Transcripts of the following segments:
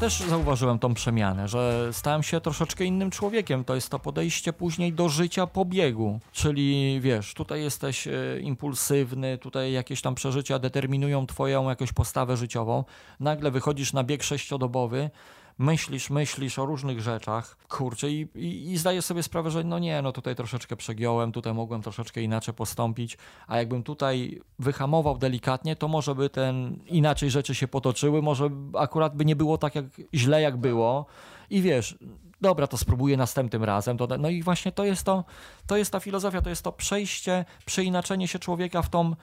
też zauważyłem tą przemianę, że stałem się troszeczkę innym człowiekiem. To jest to podejście później do życia po biegu. Czyli wiesz, tutaj jesteś e, impulsywny, tutaj jakieś tam przeżycia determinują twoją jakąś postawę życiową. Nagle wychodzisz na bieg sześciodobowy, myślisz, myślisz o różnych rzeczach, kurczę, i, i, i zdajesz sobie sprawę, że no nie, no tutaj troszeczkę przegiąłem, tutaj mogłem troszeczkę inaczej postąpić, a jakbym tutaj wyhamował delikatnie, to może by ten inaczej rzeczy się potoczyły, może akurat by nie było tak jak źle, jak było. I wiesz, dobra, to spróbuję następnym razem. To, no i właśnie to jest to, to jest ta filozofia, to jest to przejście, przeinaczenie się człowieka w tą,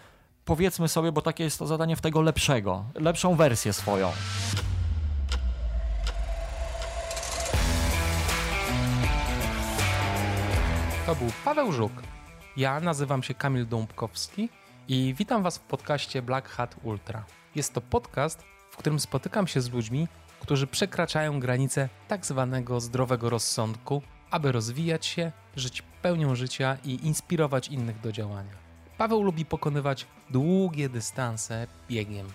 powiedzmy sobie, bo takie jest to zadanie w tego lepszego, lepszą wersję swoją. To był Paweł Żuk. Ja nazywam się Kamil Dąbkowski i witam Was w podcaście Black Hat Ultra. Jest to podcast, w którym spotykam się z ludźmi, którzy przekraczają granice tak zwanego zdrowego rozsądku, aby rozwijać się, żyć pełnią życia i inspirować innych do działania. Paweł lubi pokonywać długie dystanse biegiem.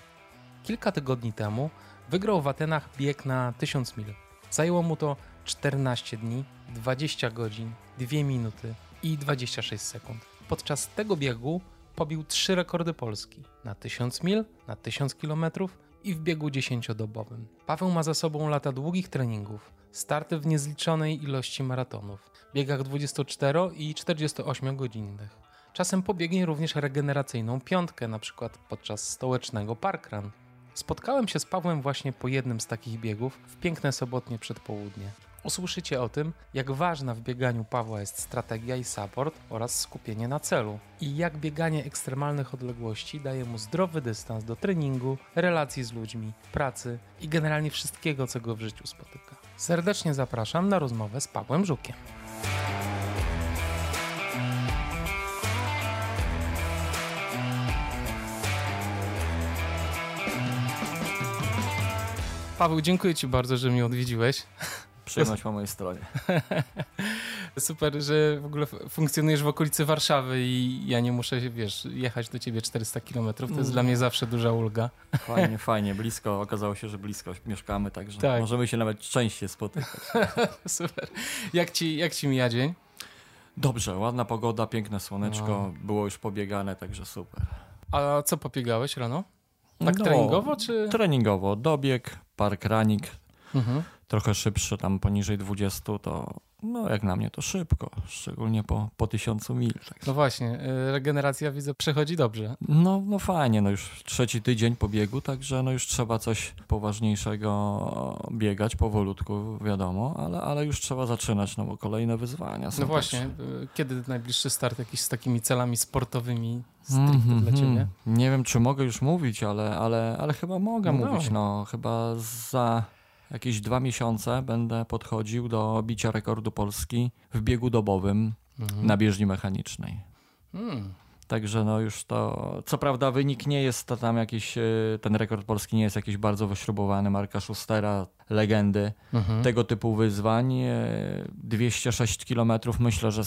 Kilka tygodni temu wygrał w Atenach bieg na 1000 mil. Zajęło mu to 14 dni, 20 godzin, 2 minuty i 26 sekund. Podczas tego biegu pobił trzy rekordy Polski na 1000 mil, na 1000 km i w biegu 10-dobowym. Paweł ma za sobą lata długich treningów, starty w niezliczonej ilości maratonów, biegach 24 i 48 godzinnych. Czasem pobiegnie również regeneracyjną piątkę, na przykład podczas stołecznego parkrun. Spotkałem się z Pawłem właśnie po jednym z takich biegów w piękne sobotnie przedpołudnie. Usłyszycie o tym, jak ważna w bieganiu Pawła jest strategia i support oraz skupienie na celu i jak bieganie ekstremalnych odległości daje mu zdrowy dystans do treningu, relacji z ludźmi, pracy i generalnie wszystkiego, co go w życiu spotyka. Serdecznie zapraszam na rozmowę z Pawłem Żukiem. Paweł, dziękuję Ci bardzo, że mnie odwiedziłeś. Przyjemność po mojej stronie. Super, że w ogóle funkcjonujesz w okolicy Warszawy i ja nie muszę, wiesz, jechać do ciebie 400 km. To jest dla mnie zawsze duża ulga. Fajnie, fajnie, blisko. Okazało się, że blisko mieszkamy, także tak. możemy się nawet częściej spotykać. Super. Jak ci, jak ci mija dzień? Dobrze, ładna pogoda, piękne słoneczko, no. było już pobiegane, także super. A co pobiegałeś rano? Tak no, treningowo, czy? Treningowo, dobieg, park ranik, mhm. trochę szybszy, tam poniżej 20, to no jak na mnie to szybko, szczególnie po, po tysiącu mil. Tak. No właśnie, y, regeneracja widzę przechodzi dobrze. No, no fajnie, no już trzeci tydzień po biegu, także no już trzeba coś poważniejszego biegać, powolutku wiadomo, ale, ale już trzeba zaczynać, no bo kolejne wyzwania są No właśnie. Y, kiedy najbliższy start jakiś z takimi celami sportowymi stricte mm -hmm, dla ciebie? Mhm. Nie wiem, czy mogę już mówić, ale, ale, ale chyba mogę no mówić, no chyba za jakieś dwa miesiące będę podchodził do bicia rekordu Polski w biegu dobowym mhm. na bieżni mechanicznej. Hmm. Także no już to, co prawda wynik nie jest to tam jakiś, e, ten rekord polski nie jest jakiś bardzo wyśrubowany, Marka Schustera, legendy mhm. tego typu wyzwań. 206 e, km myślę, że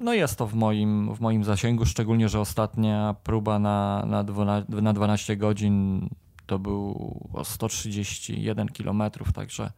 no jest to w moim, w moim zasięgu, szczególnie, że ostatnia próba na, na, 12, na 12 godzin to był o 131 km, także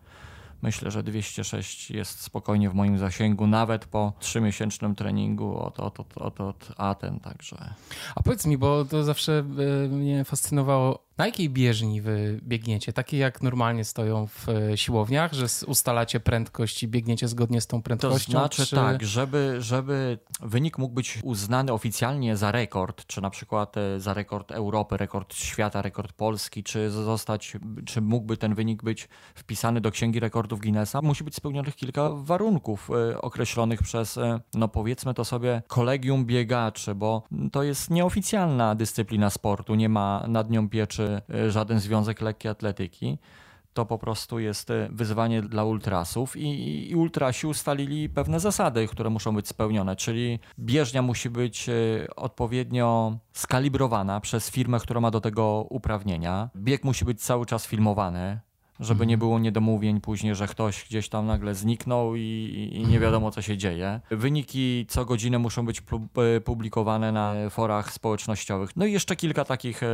myślę, że 206 jest spokojnie w moim zasięgu, nawet po trzymiesięcznym treningu od, od, od, od, od Aten, także... A powiedz mi, bo to zawsze e, mnie fascynowało, na jakiej bieżni wy biegniecie? Takie jak normalnie stoją w e, siłowniach, że ustalacie prędkość i biegniecie zgodnie z tą prędkością? To znaczy czy... tak, żeby, żeby wynik mógł być uznany oficjalnie za rekord, czy na przykład e, za rekord Europy, rekord świata, rekord Polski, czy zostać, czy mógłby ten wynik być wpisany do Księgi Rekordów Guinnessa, musi być spełnionych kilka warunków e, określonych przez, no powiedzmy to sobie, kolegium biegaczy, bo to jest nieoficjalna dyscyplina sportu, nie ma nad nią pieczy E, żaden związek lekkiej atletyki. To po prostu jest e, wyzwanie dla ultrasów i, i ultrasi ustalili pewne zasady, które muszą być spełnione, czyli bieżnia musi być e, odpowiednio skalibrowana przez firmę, która ma do tego uprawnienia. Bieg musi być cały czas filmowany, żeby nie było niedomówień później, że ktoś gdzieś tam nagle zniknął i, i nie wiadomo, co się dzieje. Wyniki co godzinę muszą być pu- publikowane na forach społecznościowych. No i jeszcze kilka takich e,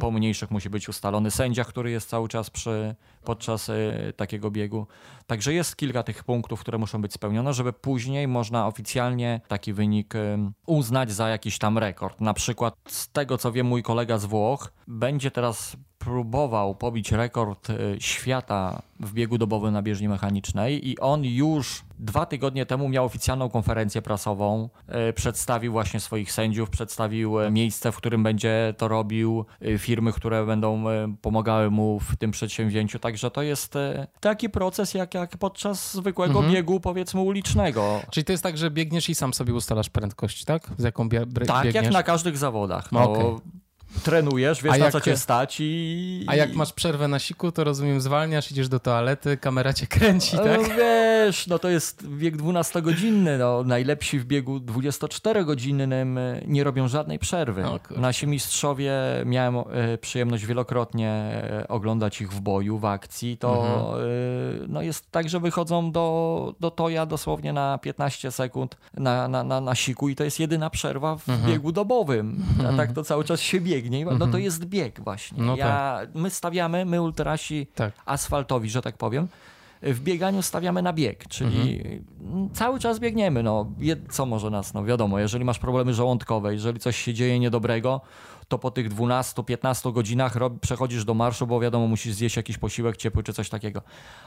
pomniejszych musi być ustalony. Sędzia, który jest cały czas przy, podczas e, takiego biegu. Także jest kilka tych punktów, które muszą być spełnione, żeby później można oficjalnie taki wynik e, uznać za jakiś tam rekord. Na przykład z tego, co wie mój kolega z Włoch, będzie teraz próbował pobić rekord e, świata w biegu dobowym na bieżni mechanicznej i on już dwa tygodnie temu miał oficjalną konferencję prasową, e, przedstawił właśnie swoich sędziów, przedstawił e, miejsce, w którym będzie to robił, firmy, które będą pomagały mu w tym przedsięwzięciu, także to jest taki proces jak, jak podczas zwykłego mhm. biegu powiedzmy ulicznego. Czyli to jest tak, że biegniesz i sam sobie ustalasz prędkość, tak? Z jaką bie tak, biegniesz? jak na każdych zawodach. No, okay trenujesz, wiesz A na jak, co cię stać i... A jak masz przerwę na siku, to rozumiem zwalniasz, idziesz do toalety, kamera cię kręci, tak? No wiesz, no to jest bieg 12-godzinny, no najlepsi w biegu 24-godzinnym nie robią żadnej przerwy. Nasi mistrzowie, miałem e, przyjemność wielokrotnie e, oglądać ich w boju, w akcji, to mhm. E, no jest tak, że wychodzą do, do toja dosłownie na 15 sekund na, na, na, na siku i to jest jedyna przerwa w mhm. biegu dobowym. A mhm. tak to cały czas się biegnie biegnie, no to mhm. jest bieg właśnie. No ja, tak. My stawiamy, my ultrasi tak. asfaltowi, że tak powiem, w bieganiu stawiamy na bieg, czyli mhm. cały czas biegniemy. No, co może nas, no wiadomo, jeżeli masz problemy żołądkowe, jeżeli coś się dzieje niedobrego, to po tych 12-15 godzinach rob, przechodzisz do marszu, bo wiadomo, musisz zjeść jakiś posiłek ciepły czy coś takiego.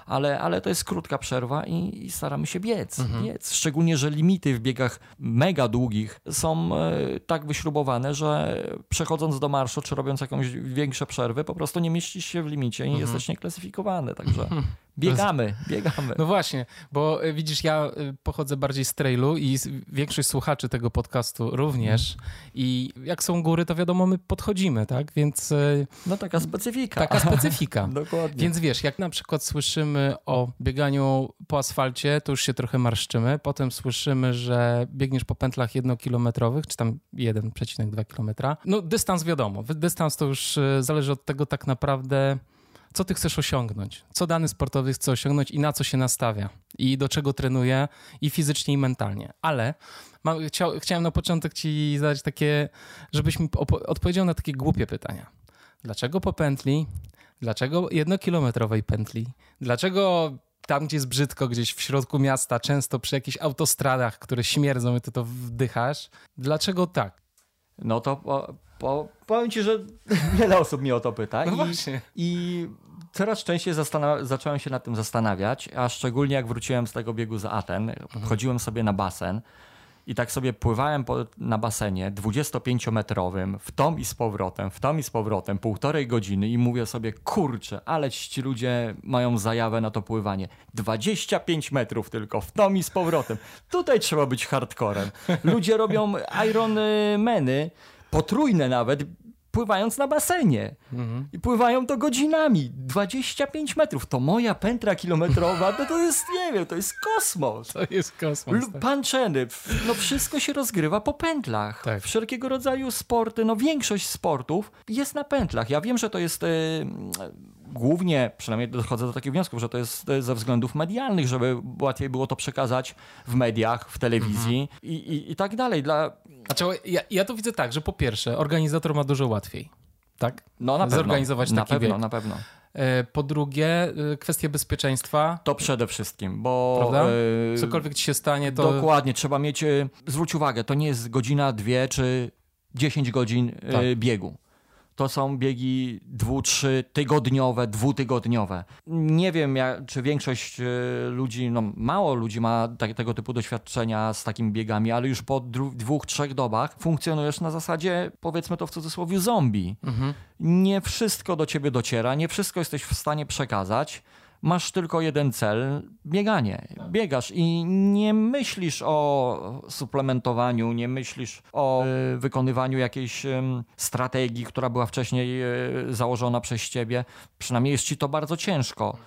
Ale, ale to jest krótka przerwa i, i staramy się biec, mhm. biec. Szczególnie, że limity w biegach mega długich są e, tak wyśrubowane, że przechodząc do marszu czy robiąc jakąś większe przerwy, po prostu nie mieścisz się w limicie i mhm. jesteś nieklasyfikowany. Także mhm. biegamy, biegamy. No właśnie, bo e, widzisz, ja e, pochodzę bardziej z trailu i większość słuchaczy tego podcastu również. Mhm. I jak są góry, to wiadomo, my podchodzimy, tak? Więc. E, no taka specyfika. Taka specyfika. Dokładnie. Więc wiesz, jak na przykład słyszymy o bieganiu po asfalcie, to już się trochę marszczymy. Potem słyszymy, że biegniesz po pętlach jednokilometrowych, czy tam 1,2 kilometra. No dystans wiadomo. Dystans to już zależy od tego tak naprawdę co ty chcesz osiągnąć, co dany sportowy chce osiągnąć i na co się nastawia i do czego trenuje i fizycznie i mentalnie. Ale mam, chciał, chciałem na początek ci zadać takie, żebyś mi odpowiedział na takie głupie pytania. Dlaczego po pętli? Dlaczego jednokilometrowej pętli? Dlaczego tam, gdzie jest brzydko, gdzieś w środku miasta, często przy jakichś autostradach, które śmierdzą i ty to wdychasz? Dlaczego tak? No to po, po, powiem ci, że wiele osób mnie o to pyta. No i, właśnie. I coraz częściej zacząłem się nad tym zastanawiać, a szczególnie jak wróciłem z tego biegu z Aten, mhm. chodziłem sobie na basen i tak sobie pływałem po, na basenie 25-metrowym, w tom i z powrotem, w tom i z powrotem, półtorej godziny i mówię sobie, kurczę, ale ci ludzie mają zajawę na to pływanie. 25 metrów tylko, w tom i z powrotem. Tutaj trzeba być hardcorem. Ludzie robią Ironmany, potrójne nawet, pływając na basenie. Mhm. I pływają to godzinami. 25 metrów. To moja pętra kilometrowa, to, to jest, nie wiem, to jest kosmos. To jest kosmos. Tak. Panczeny. No wszystko się rozgrywa po pętlach. Tak. Wszelkiego rodzaju sporty, no większość sportów jest na pętlach. Ja wiem, że to jest... Yy, głównie, przynajmniej dochodzę do takich wniosków, że to jest ze względów medialnych, żeby łatwiej było to przekazać w mediach, w telewizji mhm. i, i, i, tak dalej. Dla... Znaczy, ja, ja to widzę tak, że po pierwsze, organizator ma dużo łatwiej. Tak? No na pewno. Zorganizować na taki pewno, bieg. Na pewno. E, po drugie, e, kwestie bezpieczeństwa. To przede wszystkim, bo. Prawda? E, Cokolwiek ci się stanie, to. Dokładnie, trzeba mieć. Zwróć uwagę, to nie jest godzina, dwie czy dziesięć godzin tak. biegu to są biegi dwu, trzy tygodniowe, dwutygodniowe. Nie wiem, jak, czy większość e, ludzi, no mało ludzi ma tak, tego typu doświadczenia z takimi biegami, ale już po dwóch, trzech dobach funkcjonujesz na zasadzie, powiedzmy to w cudzysłowie, zombie. Mhm. Nie wszystko do ciebie dociera, nie wszystko jesteś w stanie przekazać masz tylko jeden cel bieganie. Biegasz i nie myślisz o suplementowaniu, nie myślisz o y, wykonywaniu jakiejś strategii, która była wcześniej y, założona przez ciebie. Przynajmniej jest ci to bardzo ciężko.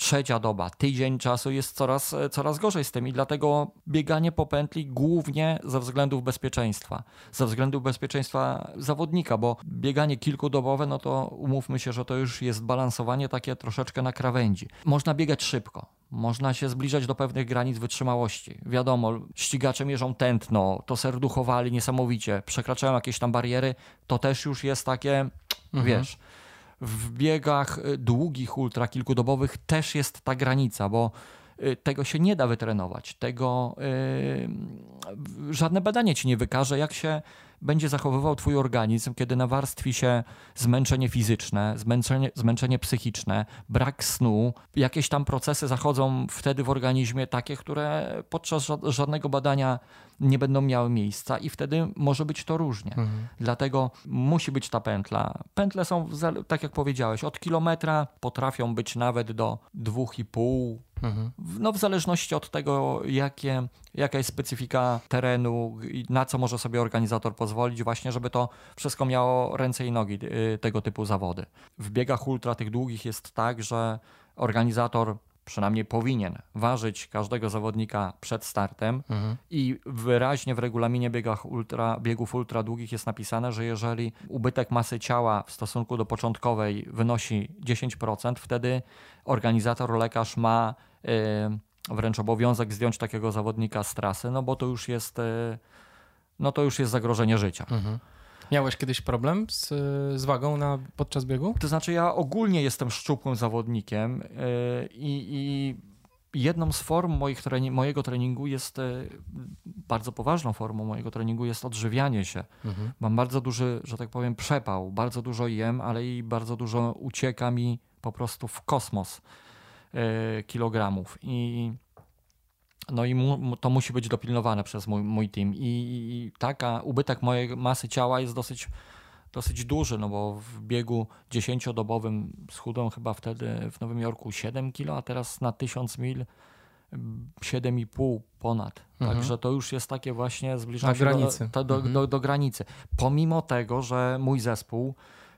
Trzecia doba, tydzień czasu jest coraz, coraz gorzej z tym i dlatego bieganie po pętli głównie ze względów bezpieczeństwa, ze względów bezpieczeństwa zawodnika, bo bieganie kilkudobowe, no to umówmy się, że to już jest balansowanie takie troszeczkę na krawędzi. Można biegać szybko, można się zbliżać do pewnych granic wytrzymałości. Wiadomo, ścigacze mierzą tętno, to serduchowali niesamowicie, przekraczają jakieś tam bariery, to też już jest takie, mhm. wiesz w biegach y, długich, ultra kilkudobowych też jest ta granica, bo y, tego się nie da wytrenować. Tego yy, żadne badanie ci nie wykaże, jak się będzie zachowywał twój organizm, kiedy nawarstwi się zmęczenie fizyczne, zmęczenie, zmęczenie psychiczne, brak snu. Jakieś tam procesy zachodzą wtedy w organizmie takie, które podczas żadnego badania nie będą miały miejsca i wtedy może być to różnie. Mhm. Dlatego musi być ta pętla. Pętle są, tak jak powiedziałeś, od kilometra potrafią być nawet do dwóch i pół, Mhm. No, w zależności od tego, jakie, jaka jest specyfika terenu na co może sobie organizator pozwolić, właśnie, żeby to wszystko miało ręce i nogi, y, tego typu zawody. W biegach ultra tych długich jest tak, że organizator przynajmniej powinien ważyć każdego zawodnika przed startem mhm. i wyraźnie w regulaminie biegach ultra, biegów ultra długich jest napisane, że jeżeli ubytek masy ciała w stosunku do początkowej wynosi 10%, wtedy organizator, lekarz ma y, wręcz obowiązek zdjąć takiego zawodnika z trasy, no bo to już jest, y, no to już jest zagrożenie życia. Mhm. Miałeś kiedyś problem z, z wagą na, podczas biegu? To znaczy, ja ogólnie jestem szczupłym zawodnikiem yy, i jedną z form moich trening, mojego treningu jest, yy, bardzo poważną formą mojego treningu jest odżywianie się. Mhm. Mam bardzo duży, że tak powiem, przepał, bardzo dużo jem, ale i bardzo dużo ucieka mi po prostu w kosmos yy, kilogramów. I no i mu, to musi być dopilnowane przez mój, mój team. I, I, taka ubytek mojej masy ciała jest dosyć, dosyć duży, no bo w biegu 10-dobowym schudłem chyba wtedy w Nowym Jorku 7 kilo, a teraz na 1000 mil 7,5 ponad. Mhm. Także to już jest takie właśnie zbliżanie się granicy. Do, do, mhm. do, do, granicy. Pomimo tego, że mój zespół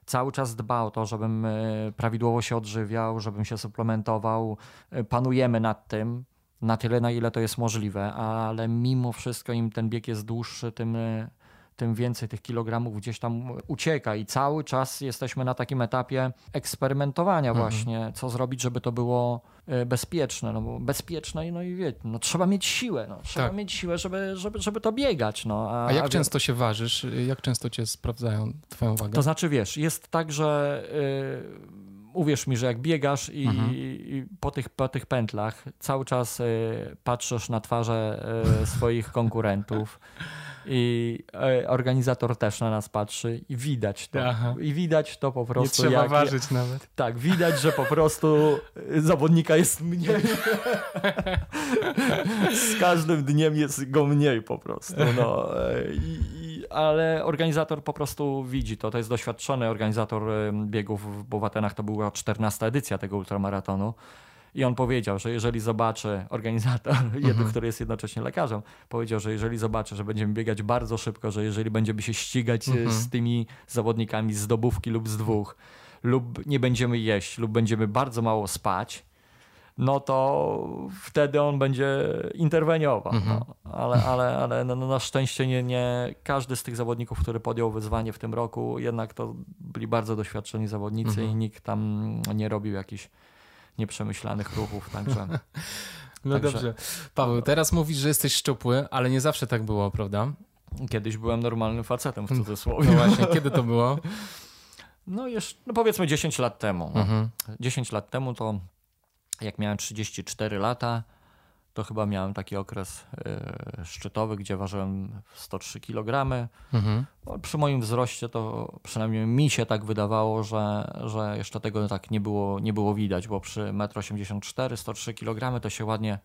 cały czas dba o to, żebym e, prawidłowo się odżywiał, żebym się suplementował. E, panujemy nad tym na tyle, na ile to jest możliwe, ale mimo wszystko im ten bieg jest dłuższy, tym, tym więcej tych kilogramów gdzieś tam ucieka i cały czas jesteśmy na takim etapie eksperymentowania mhm. właśnie, co zrobić, żeby to było e, bezpieczne, no bo bezpieczne no i wie, no trzeba mieć siłę, no, trzeba tak. mieć siłę, żeby, żeby, żeby to biegać. No. A, a jak a często się ważysz? Jak często cię sprawdzają twoją wagę? To znaczy wiesz, jest tak, że yy, uwierz mi, że jak biegasz i, mhm. i, po, tych, po tych pętlach cały czas y, patrzysz na twarze y, swoich konkurentów i y, organizator też na nas patrzy i widać to. Aha. I widać to po prostu. Nie trzeba jak, ważyć nawet. Tak, widać, że po prostu zawodnika jest mniej. Z każdym dniem jest go mniej po prostu. No. I, ale organizator po prostu widzi to. To jest doświadczony organizator biegów, w Atenach to była 14 edycja tego ultramaratonu. I on powiedział, że jeżeli zobaczy, organizator, mhm. który jest jednocześnie lekarzem, powiedział, że jeżeli zobaczy, że będziemy biegać bardzo szybko, że jeżeli będziemy się ścigać e, mhm. z tymi zawodnikami z dobówki lub z dwóch, lub nie będziemy jeść, lub będziemy bardzo mało spać, no to wtedy on będzie interweniował. Mhm. No. Ale, ale, ale no, no, na szczęście nie, nie każdy z tych zawodników, który podjął wyzwanie w tym roku, jednak to byli bardzo doświadczeni zawodnicy mhm. i nikt tam nie robił jakichś nieprzemyślanych ruchów, także... No także, dobrze. Paweł, teraz mówisz, że jesteś szczupły, ale nie zawsze tak było, prawda? Kiedyś byłem normalnym facetem w cudzysłowie. No właśnie, kiedy to było? No jeszcze, no powiedzmy 10 lat temu. Mhm. 10 lat temu to jak miałem 34 lata, to chyba miałem taki okres y, szczytowy, gdzie ważyłem 103 kg. Mhm. No, przy moim wzroście to przynajmniej mi się tak wydawało, że, że jeszcze tego tak nie było, nie było widać, bo przy 1,84 m 103 kg to się ładnie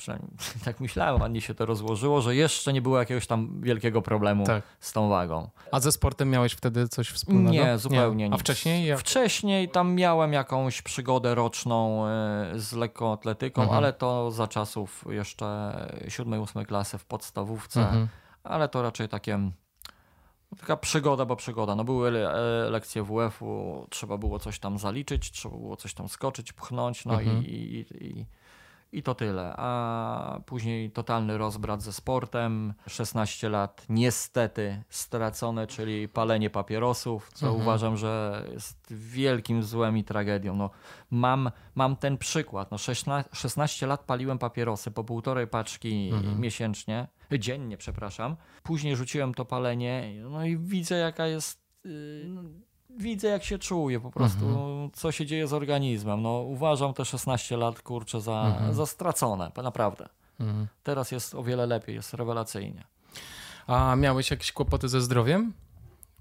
przynajmniej tak myślałem, a nie się to rozłożyło, że jeszcze nie było jakiegoś tam wielkiego problemu tak. z tą wagą. A ze sportem miałeś wtedy coś wspólnego? Nie, zupełnie nie. A wcześniej? Jak? Wcześniej tam miałem jakąś przygodę roczną e, z lekkoatletyką, mhm. ale to za czasów jeszcze 7-8 klasy w podstawówce, mhm. ale to raczej takie taka przygoda, bo przygoda. No były e, lekcje WF-u, trzeba było coś tam zaliczyć, trzeba było coś tam skoczyć, pchnąć, no Mhm. i, i, i, i to tyle. A później totalny rozbrat ze sportem, 16 lat niestety stracone, czyli palenie papierosów, co Mhm. uważam, że jest wielkim złem i tragedią. No, mam, mam ten przykład. No, 16, 16 lat paliłem papierosy po półtorej paczki Mhm. miesięcznie, dziennie, przepraszam. Później rzuciłem to palenie, no i widzę jaka jest... Yy, widzę jak się czuję po prostu, Mhm. co się dzieje z organizmem. No, uważam te 16 lat, kurczę, za, Mhm. za stracone, naprawdę. Mhm. Teraz jest o wiele lepiej, jest rewelacyjnie. A miałeś jakieś kłopoty ze zdrowiem?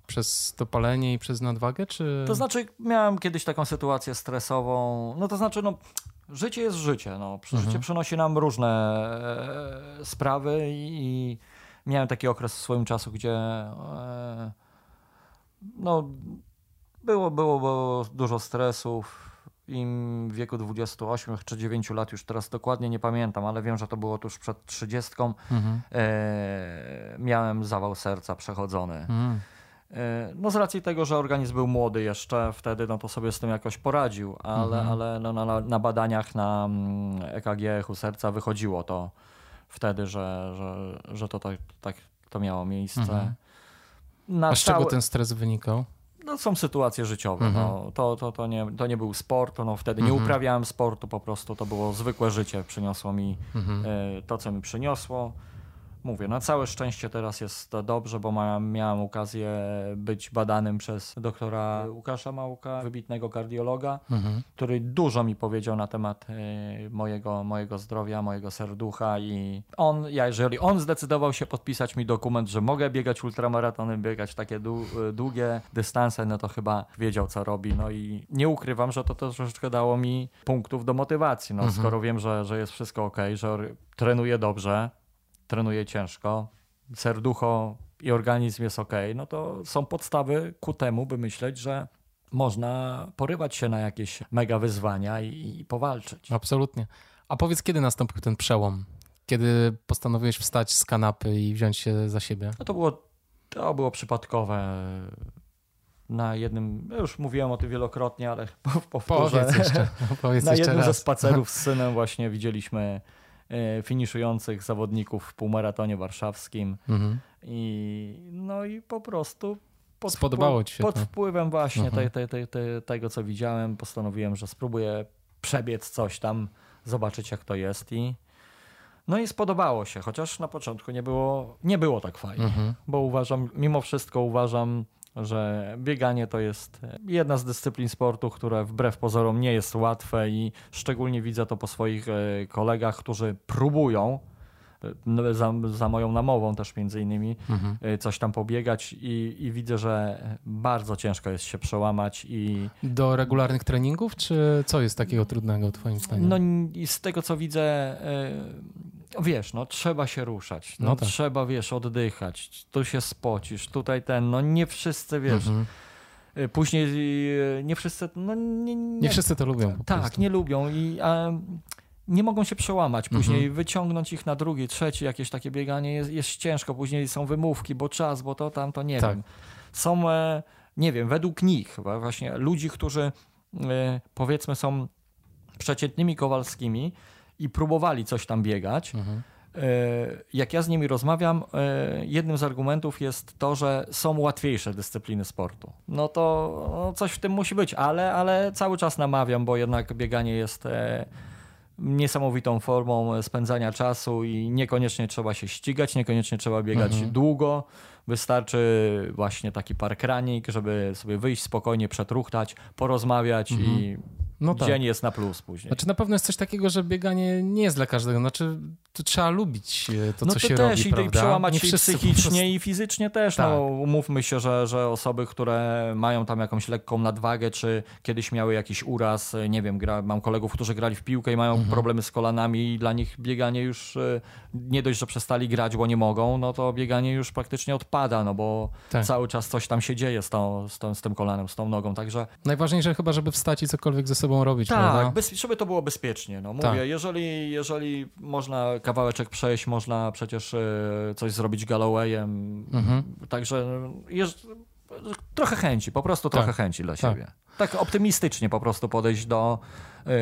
Przez to palenie i przez nadwagę, czy... To znaczy, miałem kiedyś taką sytuację stresową. No to znaczy, no, życie jest życie. No. Życie Mhm. przynosi nam różne e, sprawy i, i miałem taki okres w swoim czasu, gdzie e, no, było, było, było dużo stresów. Im w wieku 28 czy 9 lat, już teraz dokładnie nie pamiętam, ale wiem, że to było tuż przed 30. Mhm. E, miałem zawał serca przechodzony. Mhm. E, No z racji tego, że organizm był młody jeszcze wtedy, no to sobie z tym jakoś poradził, ale, Mhm. ale no, na, na badaniach na mm, EKG echu serca wychodziło to wtedy, że, że, że to tak, tak to miało miejsce. Mhm. A z czego ten stres wynikał? No, są sytuacje życiowe. Mhm. No, to, to, to, nie, to nie był sport, no, wtedy nie Mhm. uprawiałem sportu, po prostu to było zwykłe życie, przyniosło mi Mhm. e, to, co mi przyniosło. Mówię, na całe szczęście teraz jest to dobrze, bo ma, miałem okazję być badanym przez doktora Łukasza Małka, wybitnego kardiologa, Mhm. który dużo mi powiedział na temat e, mojego, mojego zdrowia, mojego serducha i on, ja, jeżeli on zdecydował się podpisać mi dokument, że mogę biegać ultramaratony, biegać takie dłu- długie dystanse, no to chyba wiedział, co robi. No i nie ukrywam, że to troszeczkę dało mi punktów do motywacji. No, Mhm. Skoro wiem, że, że jest wszystko ok, że trenuję dobrze, trenuję ciężko, serducho i organizm jest ok, no to są podstawy ku temu, by myśleć, że można porywać się na jakieś mega wyzwania i, i powalczyć. Absolutnie. A powiedz, kiedy nastąpił ten przełom? Kiedy postanowiłeś wstać z kanapy i wziąć się za siebie? No to było, to było przypadkowe. Na jednym, ja już mówiłem o tym wielokrotnie, ale powtórzę. Powiedz jeszcze, powiedz Na jeszcze jednym ze raz. spacerów z synem właśnie widzieliśmy finiszujących zawodników w półmaratonie warszawskim Mhm. i no i po prostu pod, Spodobało ci się pod to. wpływem właśnie Mhm. tej, tej, tej, tego, co widziałem, postanowiłem, że spróbuję przebiec coś tam, zobaczyć jak to jest i no i spodobało się, chociaż na początku nie było, nie było tak fajnie, Mhm. bo uważam, mimo wszystko uważam, że bieganie to jest jedna z dyscyplin sportu, które wbrew pozorom nie jest łatwe i szczególnie widzę to po swoich e, kolegach, którzy próbują, e, no, za, za moją namową też między innymi, Mhm. coś tam pobiegać i, i widzę, że bardzo ciężko jest się przełamać i Do regularnych treningów, czy co jest takiego trudnego twoim zdaniem? no z tego co widzę, wiesz, no trzeba się ruszać, no, No tak. trzeba, wiesz, oddychać, tu się spocisz, tutaj ten, no nie wszyscy, wiesz, Mhm. y, później y, nie wszyscy, no nie, nie, Nie wszyscy to lubią tak, prostu. nie lubią i a, nie mogą się przełamać. Mhm. Później wyciągnąć ich na drugi, trzeci, jakieś takie bieganie jest, jest ciężko. Później są wymówki, bo czas, bo to tam, to nie Tak. wiem. Są, e, nie wiem, według nich właśnie ludzi, którzy e, powiedzmy są przeciętnymi Kowalskimi i próbowali coś tam biegać. Mhm. E, Jak ja z nimi rozmawiam, e, jednym z argumentów jest to, że są łatwiejsze dyscypliny sportu. No to no coś w tym musi być, ale, ale cały czas namawiam, bo jednak bieganie jest e, niesamowitą formą spędzania czasu i niekoniecznie trzeba się ścigać, niekoniecznie trzeba biegać Mhm. długo. Wystarczy właśnie taki parkranik, żeby sobie wyjść spokojnie, przetruchtać, porozmawiać i No tak. dzień jest na plus później. Znaczy na pewno jest coś takiego, że bieganie nie jest dla każdego. Znaczy to trzeba lubić e, to, no co to się też robi, i, i prawda? przełamać nie się i psychicznie prostu- i fizycznie też. Tak. No, umówmy się, że, że osoby, które mają tam jakąś lekką nadwagę, czy kiedyś miały jakiś uraz, nie wiem, gra, mam kolegów, którzy grali w piłkę i mają Mhm. problemy z kolanami i dla nich bieganie już e, nie dość, że przestali grać, bo nie mogą, no to bieganie już praktycznie odpada, no bo Tak. cały czas coś tam się dzieje z, tą, z, tą, z tym kolanem, z tą nogą, także Najważniejsze chyba, żeby wstać i cokolwiek ze sobą sobą robić, Tak, prawda? bez, żeby to było bezpiecznie. No, mówię, Tak. jeżeli, jeżeli można kawałeczek przejść, można przecież e, coś zrobić Gallowayem. Mhm. Także jeż, trochę chęci, po prostu trochę Tak. chęci dla Tak. siebie. Tak optymistycznie po prostu podejść do,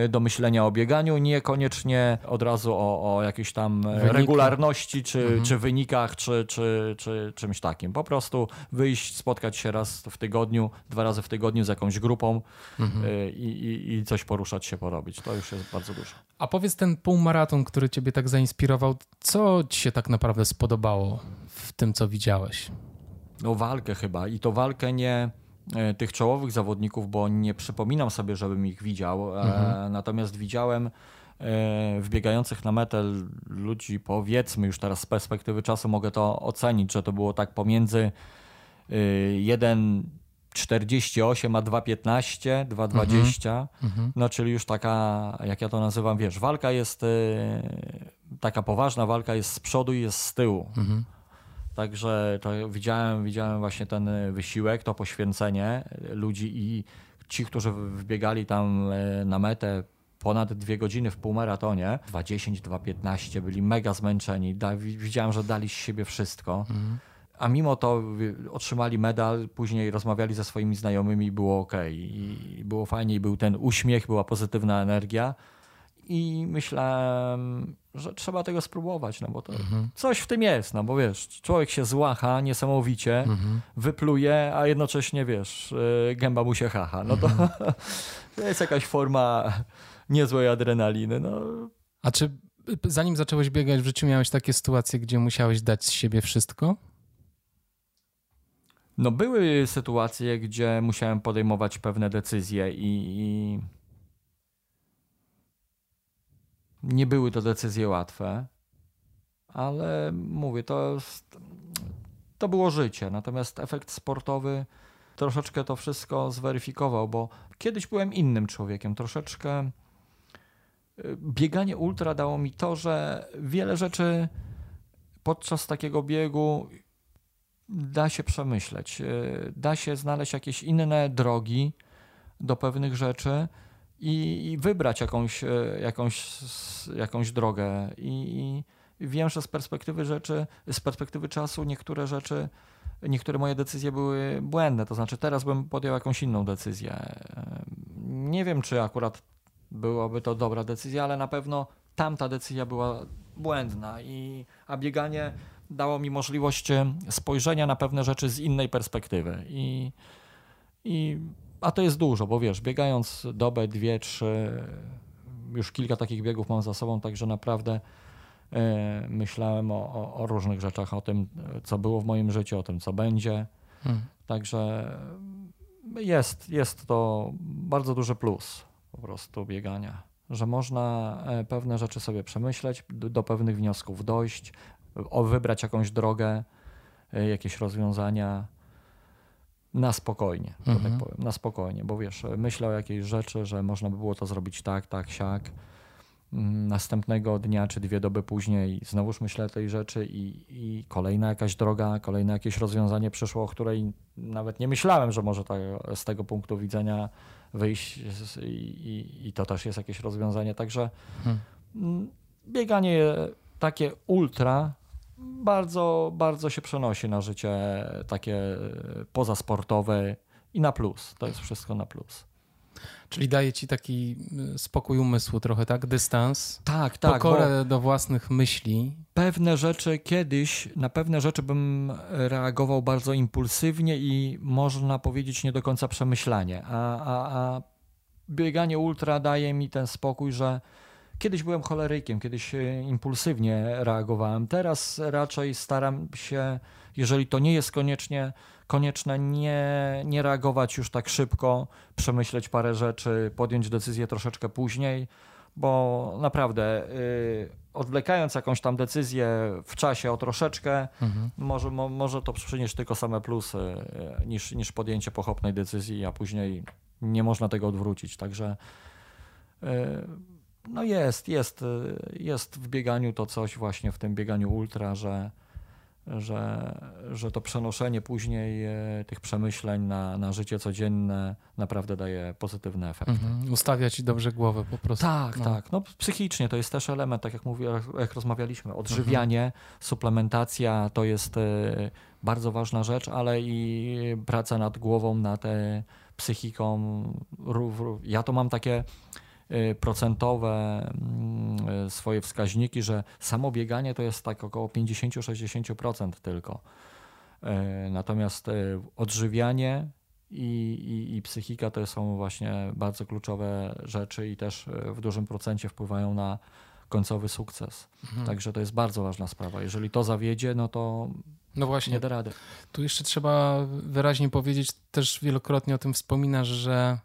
do myślenia o bieganiu, niekoniecznie od razu o, o jakiejś tam e, regularności, czy, Mhm. czy wynikach, czy, czy, czy czymś takim. Po prostu wyjść, spotkać się raz w tygodniu, dwa razy w tygodniu z jakąś grupą Mhm. e, i, i, i coś poruszać się, porobić. To już jest bardzo dużo. A powiedz ten półmaraton, który ciebie tak zainspirował, co ci się tak naprawdę spodobało w tym, co widziałeś? No walkę chyba i to walkę nie e, tych czołowych zawodników, bo nie przypominam sobie, żebym ich widział, e, Mhm. natomiast widziałem e, wbiegających na metę ludzi, powiedzmy już teraz z perspektywy czasu mogę to ocenić, że to było tak pomiędzy e, 1,48 a 2,15, 2,20, Mhm. no czyli już taka, jak ja to nazywam, wiesz, walka jest, e, taka poważna walka jest z przodu i jest z tyłu. Mhm. Także to widziałem, widziałem właśnie ten wysiłek, to poświęcenie ludzi i ci, którzy wbiegali tam e, na metę ponad dwie godziny w półmaratonie, 2.10, 2.15, byli mega zmęczeni. Da, wi- widziałem, że dali z siebie wszystko. Mhm. A mimo to otrzymali medal, później rozmawiali ze swoimi znajomymi i było ok. I było fajnie, i był ten uśmiech, była pozytywna energia. I myślałem, że trzeba tego spróbować, no bo to Mhm. coś w tym jest, no bo wiesz, człowiek się złacha niesamowicie, Mhm. wypluje, a jednocześnie wiesz, yy, gęba mu się hacha. No to, to jest jakaś forma niezłej adrenaliny. No, A czy y, zanim zacząłeś biegać w życiu, miałeś takie sytuacje, gdzie musiałeś dać z siebie wszystko? no były sytuacje, gdzie musiałem podejmować pewne decyzje i, i nie były to decyzje łatwe, ale mówię, to, to było życie. Natomiast efekt sportowy troszeczkę to wszystko zweryfikował, bo kiedyś byłem innym człowiekiem. Troszeczkę y, bieganie ultra dało mi to, że wiele rzeczy podczas takiego biegu da się przemyśleć. y, Da się znaleźć jakieś inne drogi do pewnych rzeczy i, wybrać jakąś, y, jakąś, jakąś drogę. I, I wiem, że z perspektywy rzeczy, z perspektywy czasu niektóre rzeczy, niektóre moje decyzje były błędne. To znaczy teraz bym podjął jakąś inną decyzję. Nie wiem, czy akurat byłaby to dobra decyzja, ale na pewno tamta decyzja była błędna. I, a bieganie dało mi możliwość e, spojrzenia na pewne rzeczy z innej perspektywy. I, i, a to jest dużo, bo wiesz, biegając dobę, dwie, trzy, już kilka takich biegów mam za sobą, także naprawdę e, myślałem o, o, o różnych rzeczach, o tym, co było w moim życiu, o tym, co będzie. Hmm. Także jest, jest to bardzo duży plus po prostu biegania, że można e, pewne rzeczy sobie przemyśleć, do, pewnych wniosków dojść, wybrać jakąś drogę, e, jakieś rozwiązania na spokojnie, że Mhm. tak powiem, na spokojnie, bo wiesz, myślę o jakiejś rzeczy, że można by było to zrobić tak, tak, siak. Mm, Następnego dnia czy dwie doby później znowuż myślę o tej rzeczy i, i kolejna jakaś droga, kolejne jakieś rozwiązanie przyszło, o której nawet nie myślałem, że może tak, z tego punktu widzenia wyjść i, i, i to też jest jakieś rozwiązanie. Także Hmm. mm, bieganie takie ultra bardzo, bardzo się przenosi na życie takie pozasportowe i na plus. To jest wszystko na plus. Czyli daje ci taki y, spokój umysłu trochę, tak? Dystans, Tak, tak. pokorę do własnych myśli. pewne rzeczy kiedyś, na pewne rzeczy bym reagował bardzo impulsywnie i można powiedzieć nie do końca przemyślanie. A, a, a bieganie ultra daje mi ten spokój, że kiedyś byłem cholerykiem, kiedyś e, impulsywnie reagowałem. Teraz raczej staram się, jeżeli to nie jest koniecznie, konieczne, nie, nie reagować już tak szybko, przemyśleć parę rzeczy, podjąć decyzję troszeczkę później bo naprawdę y, odwlekając jakąś tam decyzję w czasie o troszeczkę, Mhm. może, mo, może to przynieść tylko same plusy y, niż, niż podjęcie pochopnej decyzji, a później nie można tego odwrócić. Także y, no jest, jest, jest w bieganiu to coś właśnie w tym bieganiu ultra, że, że, że to przenoszenie później e, tych przemyśleń na, na życie codzienne naprawdę daje pozytywny efekt. Mhm. Ustawia ci dobrze głowę po prostu. Tak, No. tak. No, psychicznie to jest też element, tak jak mówię, jak rozmawialiśmy. Odżywianie, suplementacja to jest e, bardzo ważna rzecz, ale i praca nad głową, nad e, psychiką. Ja to mam takie procentowe mm, e, swoje wskaźniki, że samo bieganie to jest tak około 50-60% tylko. E, Natomiast odżywianie i, i, i psychika to są właśnie bardzo kluczowe rzeczy i też w dużym procencie wpływają na końcowy sukces. Mhm. Także to jest bardzo ważna sprawa. Jeżeli to zawiedzie, no to No właśnie, nie da rady. tu jeszcze trzeba wyraźnie powiedzieć, też wielokrotnie o tym wspominasz, że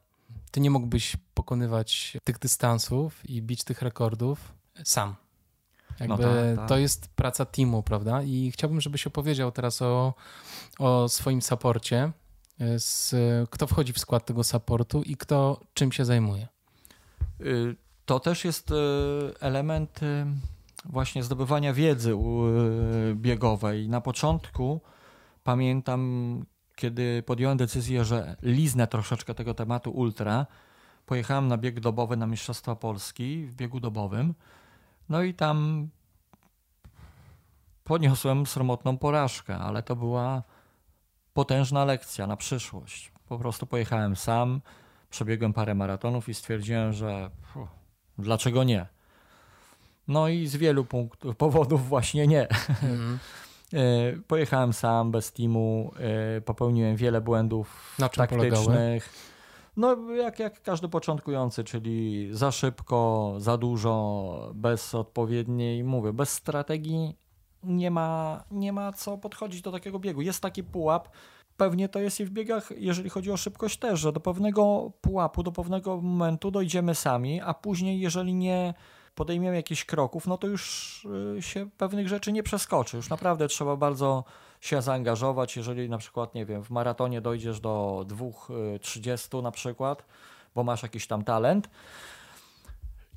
ty nie mógłbyś pokonywać tych dystansów i bić tych rekordów sam. Jakby tak, tak. to jest praca teamu, prawda? I chciałbym, żebyś opowiedział teraz o, o swoim saporcie, z, kto wchodzi w skład tego supportu i kto czym się zajmuje. Y, To też jest y, element y, właśnie zdobywania wiedzy biegowej. Na początku pamiętam, kiedy podjąłem decyzję, że liznę troszeczkę tego tematu ultra, pojechałem na bieg dobowy na Mistrzostwa Polski w biegu dobowym. No i tam poniosłem sromotną porażkę, ale to była potężna lekcja na przyszłość. Po prostu pojechałem sam, przebiegłem parę maratonów i stwierdziłem, że puh, dlaczego nie? No i z wielu punktów, powodów właśnie nie. Mhm. E, Pojechałem sam, bez teamu, e, popełniłem wiele błędów Na czym polegały? taktycznych. No, jak, jak każdy początkujący, czyli za szybko, za dużo, bez odpowiedniej, mówię, bez strategii nie ma, nie ma co podchodzić do takiego biegu. Jest taki pułap, pewnie to jest i w biegach, jeżeli chodzi o szybkość też, że do pewnego pułapu, do pewnego momentu dojdziemy sami, a później, jeżeli nie podejmiemy jakichś kroków, no to już y, się pewnych rzeczy nie przeskoczy. Już naprawdę trzeba bardzo się zaangażować, jeżeli na przykład, nie wiem, w maratonie dojdziesz do 2.30 na przykład, bo masz jakiś tam talent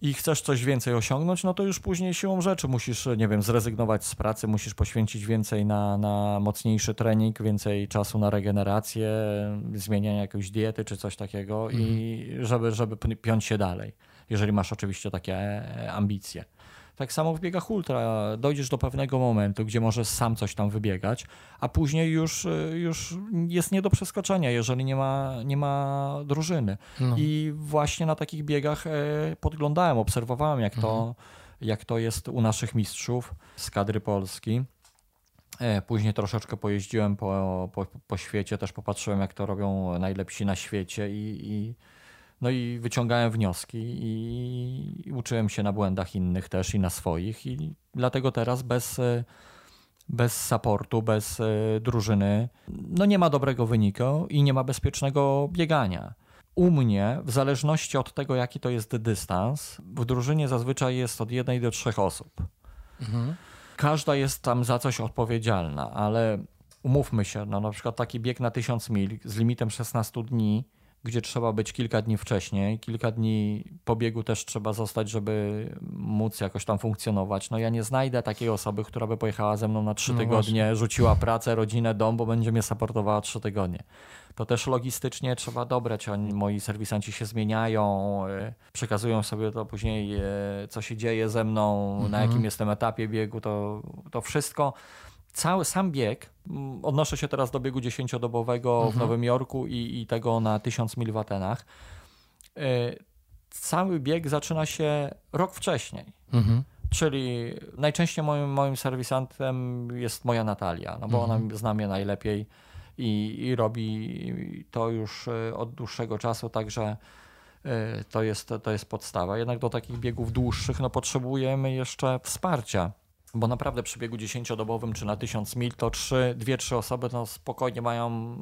i chcesz coś więcej osiągnąć, no to już później siłą rzeczy musisz, nie wiem, zrezygnować z pracy, musisz poświęcić więcej na, na mocniejszy trening, więcej czasu na regenerację, zmienianie jakiejś diety czy coś takiego i żeby, żeby p- piąć się dalej, jeżeli masz oczywiście takie ambicje. Tak samo w biegach ultra dojdziesz do pewnego momentu, gdzie możesz sam coś tam wybiegać, a później już, y, już jest nie do przeskoczenia, jeżeli nie ma, nie ma drużyny. No. I właśnie na takich biegach e, podglądałem, obserwowałem, jak to, jak to jest u naszych mistrzów z kadry Polski. E, Później troszeczkę pojeździłem po, po, po świecie, też popatrzyłem, jak to robią najlepsi na świecie i, i, no i wyciągałem wnioski i, uczyłem się na błędach innych też i na swoich i dlatego teraz bez, e, bez supportu, bez e, drużyny, no nie ma dobrego wyniku i nie ma bezpiecznego biegania. U mnie, w zależności od tego, jaki to jest dystans, w drużynie zazwyczaj jest od jednej do trzech osób. Mhm. Każda jest tam za coś odpowiedzialna, ale umówmy się, no na przykład taki bieg na 1000 mil z limitem 16 dni, gdzie trzeba być kilka dni wcześniej, kilka dni po biegu też trzeba zostać, żeby móc jakoś tam funkcjonować. No ja nie znajdę takiej osoby, która by pojechała ze mną na trzy No tygodnie, rzuciła pracę, rodzinę, dom, bo będzie mnie supportowała trzy tygodnie. To też logistycznie trzeba dobrać. Oni, moi serwisanci się zmieniają, y, przekazują sobie to później, y, co się dzieje ze mną, na Mhm. jakim jestem etapie biegu, to, to wszystko. Cały sam bieg, mm, odnoszę się teraz do biegu 10-dobowego w Mhm. Nowym Jorku i, i tego na 1000 mil w Atenach. Y, Cały bieg zaczyna się rok wcześniej. Mhm. Czyli najczęściej moim, moim serwisantem jest moja Natalia, no bo Mhm. ona zna mnie najlepiej i, i robi to już e, od dłuższego czasu, także e, to jest, to jest podstawa. Jednak do takich biegów dłuższych no, potrzebujemy jeszcze wsparcia. Bo naprawdę przy biegu 10-dobowym czy na 1000 mil to trzy, dwie, trzy osoby no, spokojnie mają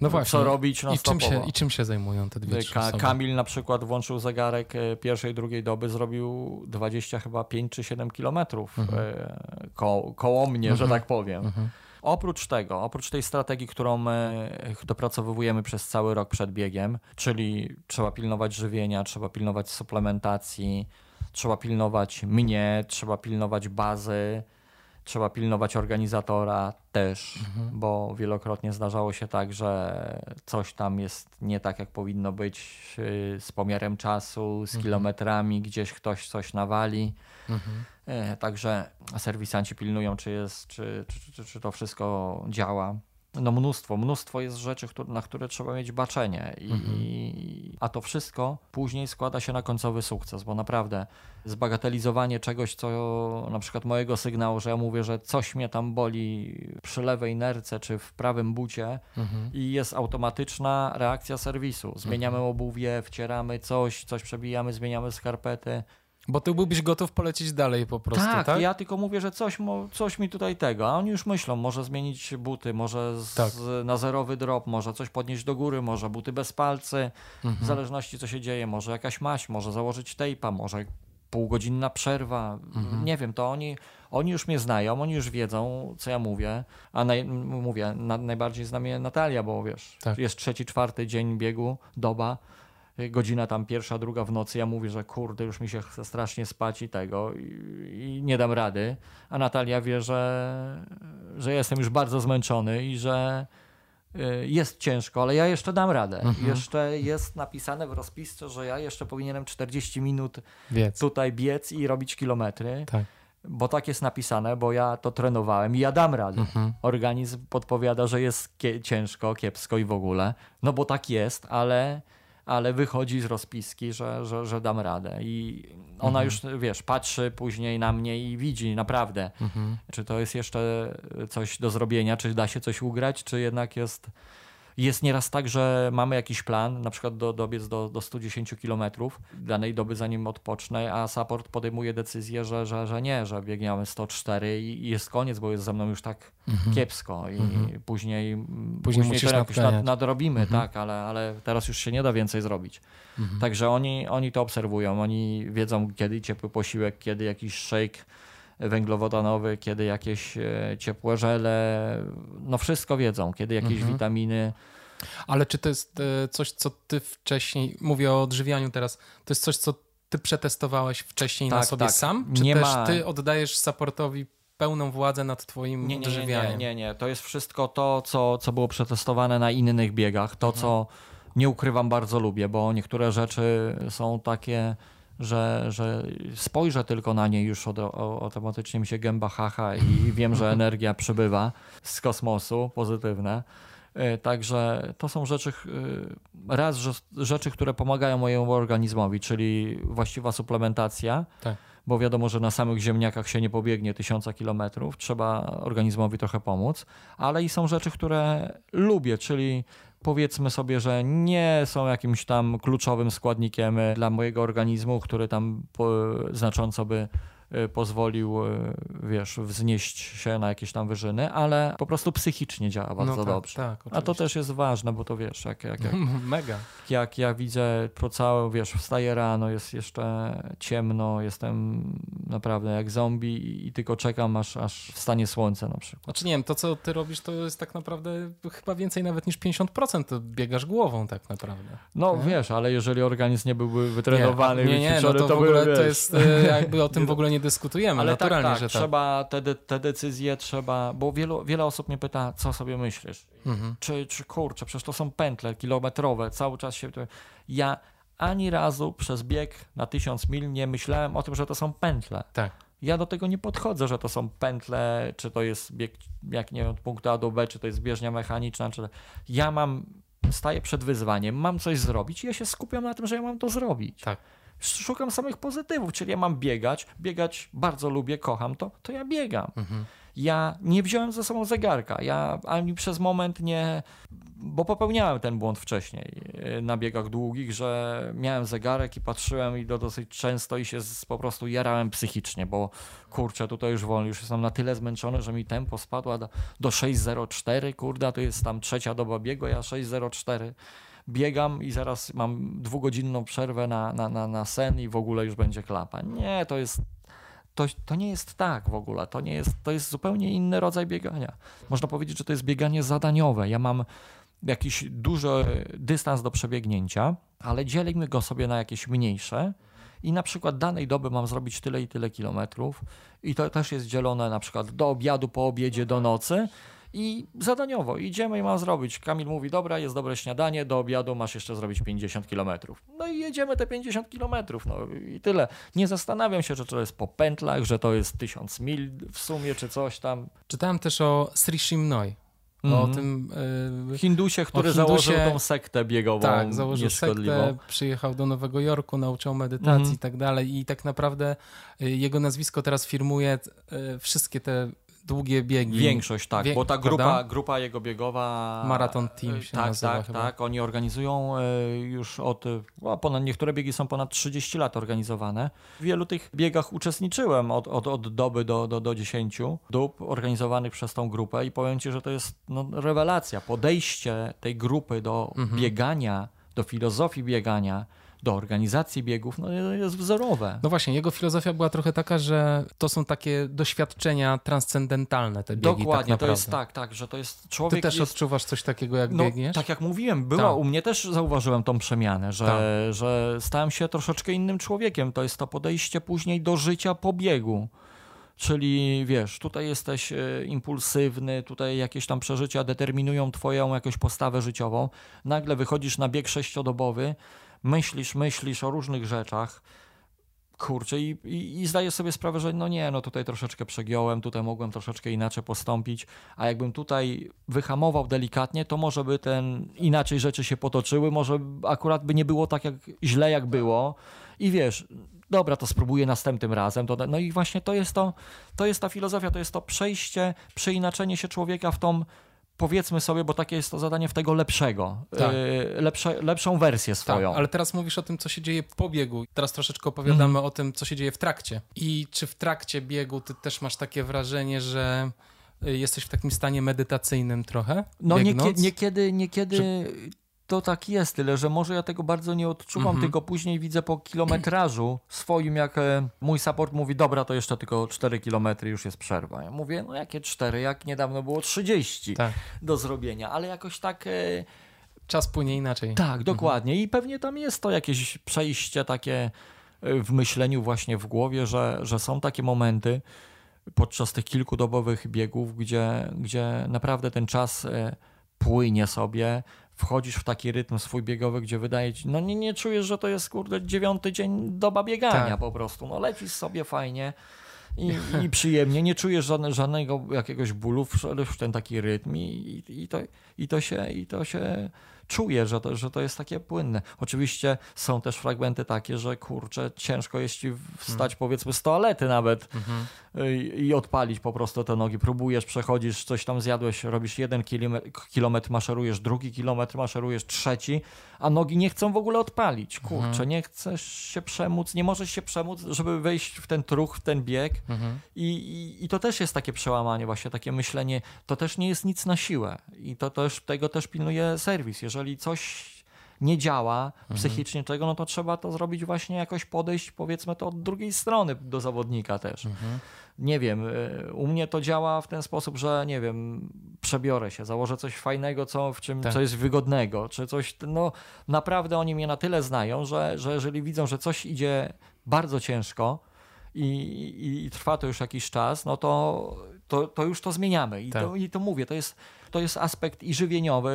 No właśnie. co robić no, I czym, się. I czym się zajmują te dwie, trzy Ka- osoby? Kamil na przykład włączył zegarek e, pierwszej, drugiej doby, zrobił 20 chyba 5 czy 7 kilometrów Mhm. e, ko- koło mnie, że Mhm. tak powiem. Mhm. Oprócz tego, oprócz tej strategii, którą my dopracowujemy przez cały rok przed biegiem, czyli trzeba pilnować żywienia, trzeba pilnować suplementacji, trzeba pilnować mnie, trzeba pilnować bazy, Trzeba pilnować organizatora też, mhm. bo wielokrotnie zdarzało się tak, że coś tam jest nie tak, jak powinno być y, z pomiarem czasu, z mhm. kilometrami, gdzieś ktoś coś nawali. Mhm. E, także serwisanci pilnują, czy, jest, czy, czy, czy, czy to wszystko działa no mnóstwo, mnóstwo jest rzeczy, na które trzeba mieć baczenie. I, mhm. A to wszystko później składa się na końcowy sukces, bo naprawdę zbagatelizowanie czegoś, co na przykład mojego sygnału, że ja mówię, że coś mnie tam boli przy lewej nerce czy w prawym bucie mhm. i jest automatyczna reakcja serwisu. Zmieniamy mhm. obuwie, wcieramy coś, coś przebijamy, zmieniamy skarpety. Bo ty byłbyś gotów polecieć dalej po prostu, tak? tak? ja tylko mówię, że coś, coś mi tutaj tego, a oni już myślą, może zmienić buty, może z, tak. na zerowy drop, może coś podnieść do góry, może buty bez palcy, mhm. w zależności co się dzieje, może jakaś maść, może założyć tejpa, może półgodzinna przerwa, mhm. nie wiem, to oni, oni już mnie znają, oni już wiedzą, co ja mówię, a naj, mówię, na, najbardziej zna mnie Natalia, bo wiesz, tak. jest trzeci, czwarty dzień biegu, doba, godzina tam pierwsza, druga w nocy, ja mówię, że kurde, już mi się chce strasznie spać i tego i, i, nie dam rady, a Natalia wie, że, że jestem już bardzo zmęczony i że y, jest ciężko, ale ja jeszcze dam radę. Mhm. Jeszcze jest napisane w rozpisce, że ja jeszcze powinienem 40 minut biec. tutaj biec i robić kilometry. Tak. Bo tak jest napisane, bo ja to trenowałem i ja dam radę. Mhm. Organizm podpowiada, że jest ciężko, kiepsko i w ogóle. No bo tak jest, ale ale wychodzi z rozpiski, że, że, że dam radę. I ona mhm. już, wiesz, patrzy później na mnie i widzi naprawdę, mhm. czy to jest jeszcze coś do zrobienia, czy da się coś ugrać, czy jednak jest jest nieraz tak, że mamy jakiś plan, na przykład do, dobiec do, do 110 km danej doby, zanim odpocznę, a support podejmuje decyzję, że, że, że nie, że biegniemy 104 i, jest koniec, bo jest ze mną już tak mhm. kiepsko i mhm. później, później, później to jakoś nad, nadrobimy, mhm. tak, ale, ale teraz już się nie da więcej zrobić. Mhm. Także oni, oni to obserwują, oni wiedzą, kiedy ciepły posiłek, kiedy jakiś shake węglowodanowy, kiedy jakieś e, ciepłe żele, no wszystko wiedzą, kiedy jakieś mhm. witaminy. Ale czy to jest e, coś, co ty wcześniej, mówię o odżywianiu teraz, to jest coś, co ty przetestowałeś wcześniej tak, na sobie tak. sam? Czy nie też ma... ty oddajesz supportowi pełną władzę nad twoim nie, nie, odżywianiem? Nie, nie, nie, to jest wszystko to, co, co było przetestowane na innych biegach, to mhm. co nie ukrywam bardzo lubię, bo niektóre rzeczy są takie że, że spojrzę tylko na nie już od, automatycznie mi się gęba haha i wiem, że energia przybywa z kosmosu, pozytywne. E, także to są rzeczy, e, raz że, rzeczy, które pomagają mojemu organizmowi, czyli właściwa suplementacja, tak. bo wiadomo, że na samych ziemniakach się nie pobiegnie tysiąca kilometrów, trzeba organizmowi trochę pomóc, ale i są rzeczy, które lubię, czyli powiedzmy sobie, że nie są jakimś tam kluczowym składnikiem dla mojego organizmu, który tam znacząco by pozwolił, y, wiesz, wznieść się na jakieś tam wyżyny, ale po prostu psychicznie działa bardzo no tak, dobrze. Tak, A to też jest ważne, bo to wiesz, jak, jak, jak, Mega. jak ja widzę po całe, wiesz, wstaję rano, jest jeszcze ciemno, jestem naprawdę jak zombie i tylko czekam, aż, aż wstanie słońce na przykład. Znaczy nie wiem, to co ty robisz, to jest tak naprawdę chyba więcej nawet niż 50% biegasz głową tak naprawdę. No nie? wiesz, ale jeżeli organizm nie byłby wytrenowany, nie, nie, nie no to, to w ogóle by, to jest e, jakby o tym w ogóle nie nie dyskutujemy, Ale tak, naturalnie, tak, tak, że tak. trzeba te, te decyzje, trzeba, bo wielu, wiele osób mnie pyta, co sobie myślisz? Mhm. Czy, czy kurczę, przecież to są pętle kilometrowe, cały czas się... Ja ani razu przez bieg na tysiąc mil nie myślałem o tym, że to są pętle. Tak. Ja do tego nie podchodzę, że to są pętle, czy to jest bieg, jak nie wiem, od punktu A do B, czy to jest bieżnia mechaniczna, czy... Ja mam, staję przed wyzwaniem, mam coś zrobić i ja się skupiam na tym, że ja mam to zrobić. Tak szukam samych pozytywów, czyli ja mam biegać, biegać bardzo lubię, kocham to, to ja biegam. Mhm. Ja nie wziąłem ze sobą zegarka, ja ani przez moment nie, bo popełniałem ten błąd wcześniej y, na biegach długich, że miałem zegarek i patrzyłem i to dosyć często i się po prostu jarałem psychicznie, bo kurczę, tutaj już wolno, już jestem na tyle zmęczony, że mi tempo spadło do, do 6.04, kurde, to jest tam trzecia doba biegu, ja 6.04 biegam i zaraz mam dwugodzinną przerwę na, na, na, na sen i w ogóle już będzie klapa. Nie, to jest to, to nie jest tak w ogóle. To, nie jest, to jest zupełnie inny rodzaj biegania. Można powiedzieć, że to jest bieganie zadaniowe. Ja mam jakiś duży dystans do przebiegnięcia, ale dzielimy go sobie na jakieś mniejsze i na przykład danej doby mam zrobić tyle i tyle kilometrów i to też jest dzielone na przykład do obiadu, po obiedzie, do nocy i zadaniowo idziemy i mam zrobić. Kamil mówi, dobra, jest dobre śniadanie, do obiadu masz jeszcze zrobić 50 kilometrów. No i jedziemy te 50 kilometrów, no i tyle. Nie zastanawiam się, że to jest po pętlach, że to jest 1000 mil w sumie, czy coś tam. Czytałem też o Sri Shimnoi. O Mhm. tym. y, Hindusie, który Hindusie- założył tą sektę biegową tak, założył sektę, przyjechał do Nowego Jorku, nauczał medytacji Mhm. i tak dalej. I tak naprawdę y, jego nazwisko teraz firmuje y, wszystkie te długie biegi. Większość, tak, bo ta prawda? grupa, grupa jego biegowa... Marathon Team e, się Tak, nazywa tak, chyba. tak. Oni organizują e, już od... O, ponad, niektóre biegi są ponad 30 lat organizowane. W wielu tych biegach uczestniczyłem od, od, od doby do, do, do 10 dób organizowanych przez tą grupę i powiem Ci, że to jest no, rewelacja. Podejście tej grupy do Mhm. biegania, do filozofii biegania, do organizacji biegów, no jest wzorowe. No właśnie, jego filozofia była trochę taka, że to są takie doświadczenia transcendentalne, te biegi. tak Dokładnie, to naprawdę. jest tak, tak, że to jest Ty człowiek też jest odczuwasz coś takiego, jak No, biegniesz? tak jak mówiłem, była Tak. u mnie też zauważyłem tą przemianę, że, Tak. że stałem się troszeczkę innym człowiekiem. To jest to podejście później do życia po biegu. Czyli wiesz, tutaj jesteś e, impulsywny, tutaj jakieś tam przeżycia determinują twoją jakąś postawę życiową. Nagle wychodzisz na bieg sześciodobowy, myślisz, myślisz o różnych rzeczach. Kurczę, i, i, i zdaję sobie sprawę, że no nie, no tutaj troszeczkę przegiąłem, tutaj mogłem troszeczkę inaczej postąpić, a jakbym tutaj wyhamował delikatnie, to może by ten inaczej rzeczy się potoczyły, może akurat by nie było tak jak źle jak było. I wiesz, dobra, to spróbuję następnym razem. To, no i właśnie to jest to, to jest ta filozofia, to jest to przejście, przeinaczenie się człowieka w tą powiedzmy sobie, bo takie jest to zadanie w tego lepszego, Tak. yy, lepsze, lepszą wersję Tak, swoją. ale teraz mówisz o tym, co się dzieje po biegu. Teraz troszeczkę opowiadamy Mhm. o tym, co się dzieje w trakcie. I czy w trakcie biegu ty też masz takie wrażenie, że y, jesteś w takim stanie medytacyjnym trochę? No niekiedy, niekiedy, niekiedy to tak jest, tyle że może ja tego bardzo nie odczuwam, Mhm. tylko później widzę po kilometrażu swoim, jak e, mój support mówi, dobra, to jeszcze tylko 4 kilometry, już jest przerwa. Ja mówię, no jakie 4, jak niedawno było 30 Tak. do zrobienia, ale jakoś tak... E, Czas płynie inaczej. tak, dokładnie. I pewnie tam jest to jakieś przejście takie e, w myśleniu właśnie w głowie, że, że są takie momenty podczas tych kilkudobowych biegów, gdzie, gdzie naprawdę ten czas płynie sobie, wchodzisz w taki rytm swój biegowy, gdzie wydaje ci, no nie, nie czujesz, że to jest kurde dziewiąty dzień doba biegania Tak. po prostu, no lecisz sobie fajnie i, i przyjemnie, nie czujesz żadne, żadnego jakiegoś bólu, wszedłeś w ten taki rytm i, i, to, i, to, się, i to się czuje, że to, że to jest takie płynne. Oczywiście są też fragmenty takie, że kurczę, ciężko jest ci wstać powiedzmy z toalety nawet Mhm. i, i odpalić po prostu te nogi. Próbujesz, przechodzisz, coś tam zjadłeś, robisz jeden kilometr, kilometr maszerujesz, drugi kilometr maszerujesz, trzeci, a nogi nie chcą w ogóle odpalić. Kurczę, Mhm. nie chcesz się przemóc, nie możesz się przemóc, żeby wejść w ten truch, w ten bieg. Mhm. I, i, I to też jest takie przełamanie, właśnie takie myślenie, to też nie jest nic na siłę. I to też, tego też pilnuje serwis. Jeżeli coś nie działa psychicznie czego, no to trzeba to zrobić właśnie jakoś podejść, powiedzmy to od drugiej strony do zawodnika też. Mhm. Nie wiem, y, u mnie to działa w ten sposób, że nie wiem, przebiorę się, założę coś fajnego, co, w czym, Tak. co jest wygodnego, czy coś, no naprawdę oni mnie na tyle znają, że, że jeżeli widzą, że coś idzie bardzo ciężko i, i, i trwa to już jakiś czas, no to, to, to już to zmieniamy. I, Tak. to, I to mówię, to jest, to jest aspekt i żywieniowy,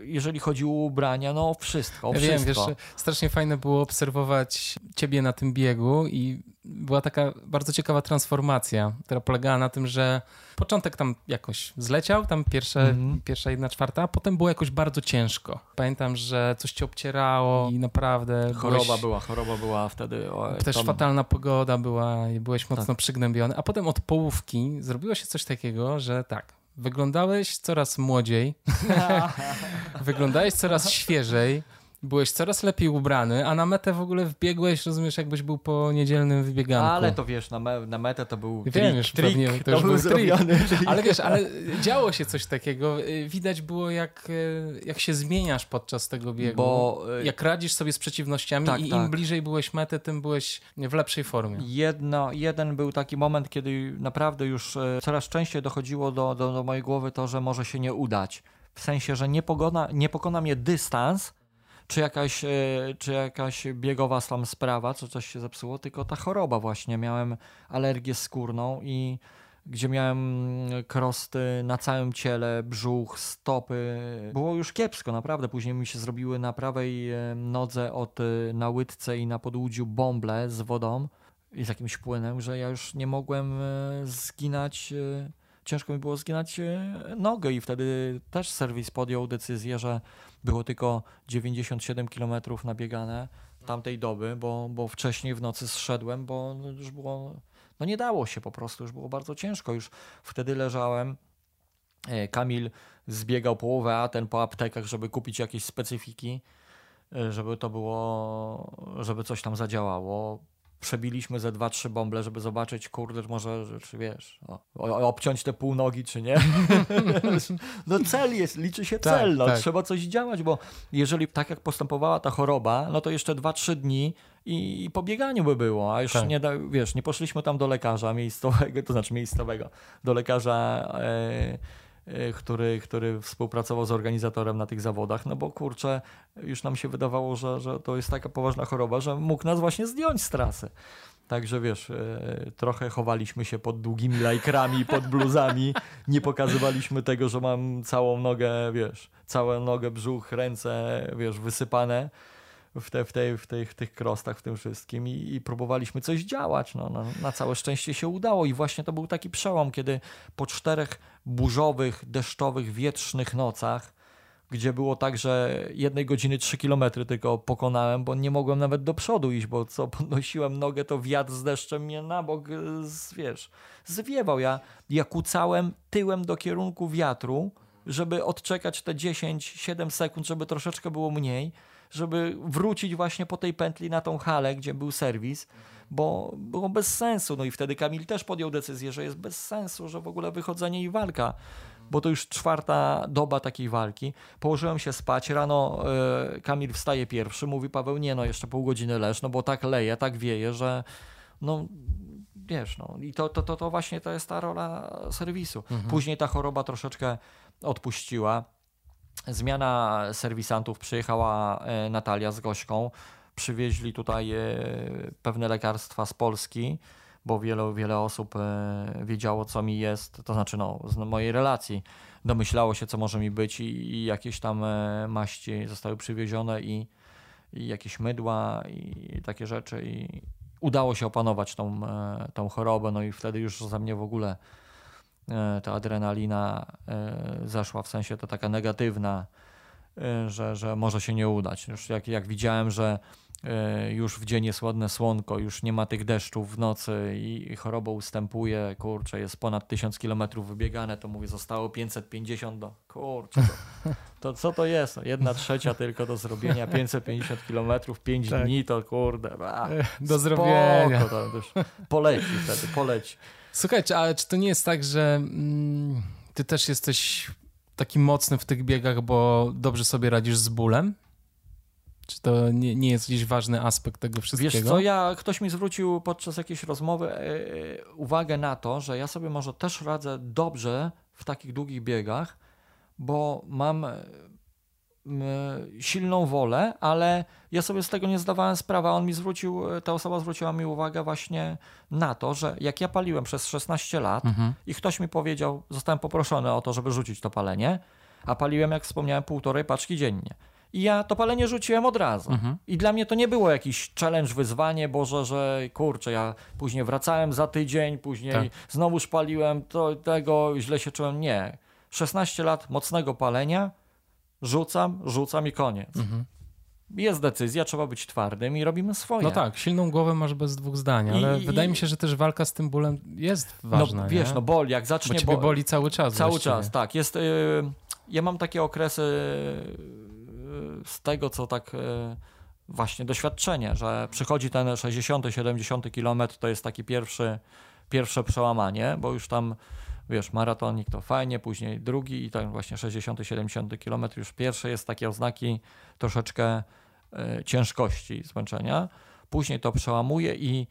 y, jeżeli chodzi o ubrania, no wszystko, Ja wiem, wszystko. wiesz, strasznie fajne było obserwować ciebie na tym biegu i była taka bardzo ciekawa transformacja, która polegała na tym, że początek tam jakoś zleciał, tam pierwsze, Mhm. pierwsza jedna czwarta, a potem było jakoś bardzo ciężko. Pamiętam, że coś cię obcierało i naprawdę Choroba byłeś, była, choroba była wtedy. O, też tam- fatalna pogoda była i byłeś mocno Tak. przygnębiony, a potem od połówki zrobiło się coś takiego, że tak, wyglądałeś coraz młodziej, wyglądałeś coraz świeżej, byłeś coraz lepiej ubrany, a na metę w ogóle wbiegłeś, rozumiesz, jakbyś był po niedzielnym wybieganku. Ale to wiesz, na, me, na metę to był Wiem, trik, już trik, pewnie, to to, już był zrobiony trik. Ale wiesz, ale działo się coś takiego. Widać było, jak, y, jak się zmieniasz podczas tego biegu. Bo y, jak radzisz sobie z przeciwnościami Tak, i im tak. bliżej byłeś mety, tym byłeś w lepszej formie. jedno, jeden był taki moment, kiedy naprawdę już e, coraz częściej dochodziło do, do, do mojej głowy to, że może się nie udać. W sensie, że nie pokona, nie pokona mnie dystans, czy jakaś, e, czy jakaś biegowa tam sprawa, czy coś się zepsuło, tylko ta choroba właśnie. Miałem alergię skórną i gdzie miałem krosty na całym ciele, brzuch, stopy. Było już kiepsko, naprawdę. Później mi się zrobiły na prawej e, nodze od e, na łydce i na podłudziu bąble z wodą i z jakimś płynem, że ja już nie mogłem zginać ciężko mi było zginać nogę i wtedy też serwis podjął decyzję, że było tylko 97 km nabiegane tamtej doby, bo, bo wcześniej w nocy zszedłem, bo już było, no nie dało się po prostu, już było bardzo ciężko. Już wtedy leżałem. E, Kamil zbiegał połowę, a ten po aptekach, żeby kupić jakieś specyfiki, e, żeby to było, żeby coś tam zadziałało przebiliśmy ze dwa, trzy bąble, żeby zobaczyć, kurde, może, czy wiesz, o, o, obciąć te pół nogi, czy nie. no cel jest, liczy się tak, cel, no, tak. trzeba coś działać, bo jeżeli tak jak postępowała ta choroba, no to jeszcze dwa, trzy dni i, i po bieganiu by było, a już tak. nie, da, wiesz, nie poszliśmy tam do lekarza miejscowego, to znaczy miejscowego, do lekarza e, Y, który, który współpracował z organizatorem na tych zawodach, no bo kurczę, już nam się wydawało, że, że to jest taka poważna choroba, że mógł nas właśnie zdjąć z trasy. Także wiesz, y, trochę chowaliśmy się pod długimi lajkrami, pod bluzami, nie pokazywaliśmy tego, że mam całą nogę, wiesz, całą nogę, brzuch, ręce, wiesz, wysypane w, te, w, tej, w, tej, w tych krostach, w tym wszystkim i, i próbowaliśmy coś działać. No, no, na całe szczęście się udało i właśnie to był taki przełom, kiedy po czterech burzowych, deszczowych, wietrznych nocach, gdzie było tak, że jednej godziny trzy kilometry tylko pokonałem, bo nie mogłem nawet do przodu iść, bo co podnosiłem nogę, to wiatr z deszczem mnie na bok, z, wiesz, zwiewał. Ja, ja kucałem tyłem do kierunku wiatru, żeby odczekać te 10-7 sekund, żeby troszeczkę było mniej żeby wrócić właśnie po tej pętli na tą halę, gdzie był serwis, bo było bez sensu. No i wtedy Kamil też podjął decyzję, że jest bez sensu, że w ogóle wychodzenie i walka bo to już czwarta doba takiej walki. Położyłem się spać, rano y, Kamil wstaje pierwszy, mówi Paweł, nie no, jeszcze pół godziny leż, no bo tak leje, tak wieje, że no wiesz, no i to, to, to, to właśnie to jest ta rola serwisu. Mhm. Później ta choroba troszeczkę odpuściła zmiana serwisantów, przyjechała e, Natalia z Gośką, przywieźli tutaj e, pewne lekarstwa z Polski, bo wiele, wiele osób e, wiedziało, co mi jest, to znaczy no, z mojej relacji. Domyślało się, co może mi być i, i jakieś tam maści zostały przywiezione i, i jakieś mydła i takie rzeczy. I udało się opanować tą, tą chorobę, no i wtedy już za mnie w ogóle ta adrenalina e, zeszła, w sensie to taka negatywna, e, że, że może się nie udać. Już jak, jak widziałem, że już w dzień jest ładne słonko, już nie ma tych deszczów w nocy i choroba ustępuje, kurczę, jest ponad 1000 kilometrów wybiegane, to mówię, zostało 550 do, kurczę, to, to co to jest? No, jedna trzecia tylko do zrobienia, 550 kilometrów, 5 tak. dni, to kurde, a, do zrobienia. To już poleci wtedy, poleci. Słuchajcie, ale czy to nie jest tak, że mm, ty też jesteś taki mocny w tych biegach, bo dobrze sobie radzisz z bólem? Czy to nie, nie jest jakiś ważny aspekt tego wszystkiego? Wiesz co, ja, ktoś mi zwrócił podczas jakiejś rozmowy e, uwagę na to, że ja sobie może też radzę dobrze w takich długich biegach, bo mam silną wolę, ale ja sobie z tego nie zdawałem sprawy. On mi zwrócił, ta osoba zwróciła mi uwagę właśnie na to, że jak ja paliłem przez 16 lat mhm. i ktoś mi powiedział, zostałem poproszony o to, żeby rzucić to palenie, a paliłem, jak wspomniałem, półtorej paczki dziennie. I ja to palenie rzuciłem od razu. Mhm. I dla mnie to nie było jakiś challenge, wyzwanie, Boże, że kurczę, ja później wracałem za tydzień, później tak. znowu paliłem, to tego źle się czułem. Nie. 16 lat mocnego palenia, rzucam, rzucam i koniec. Mhm. Jest decyzja, trzeba być twardym i robimy swoje. No tak, silną głowę masz bez dwóch zdań, ale I, wydaje mi się, że też walka z tym bólem jest ważna. No wiesz, nie? no boli, jak zacznie... Bo ciebie boli cały czas. Cały właściwie. czas, tak. Jest, yy, ja mam takie okresy yy, z tego, co tak... Yy, właśnie doświadczenie, że przychodzi ten 60-70 kilometr, to jest taki pierwszy, pierwsze przełamanie, bo już tam wiesz, maratonik to fajnie, później drugi i tak właśnie 60-70 km już pierwsze jest takie oznaki troszeczkę y, ciężkości zmęczenia. Później to przełamuje i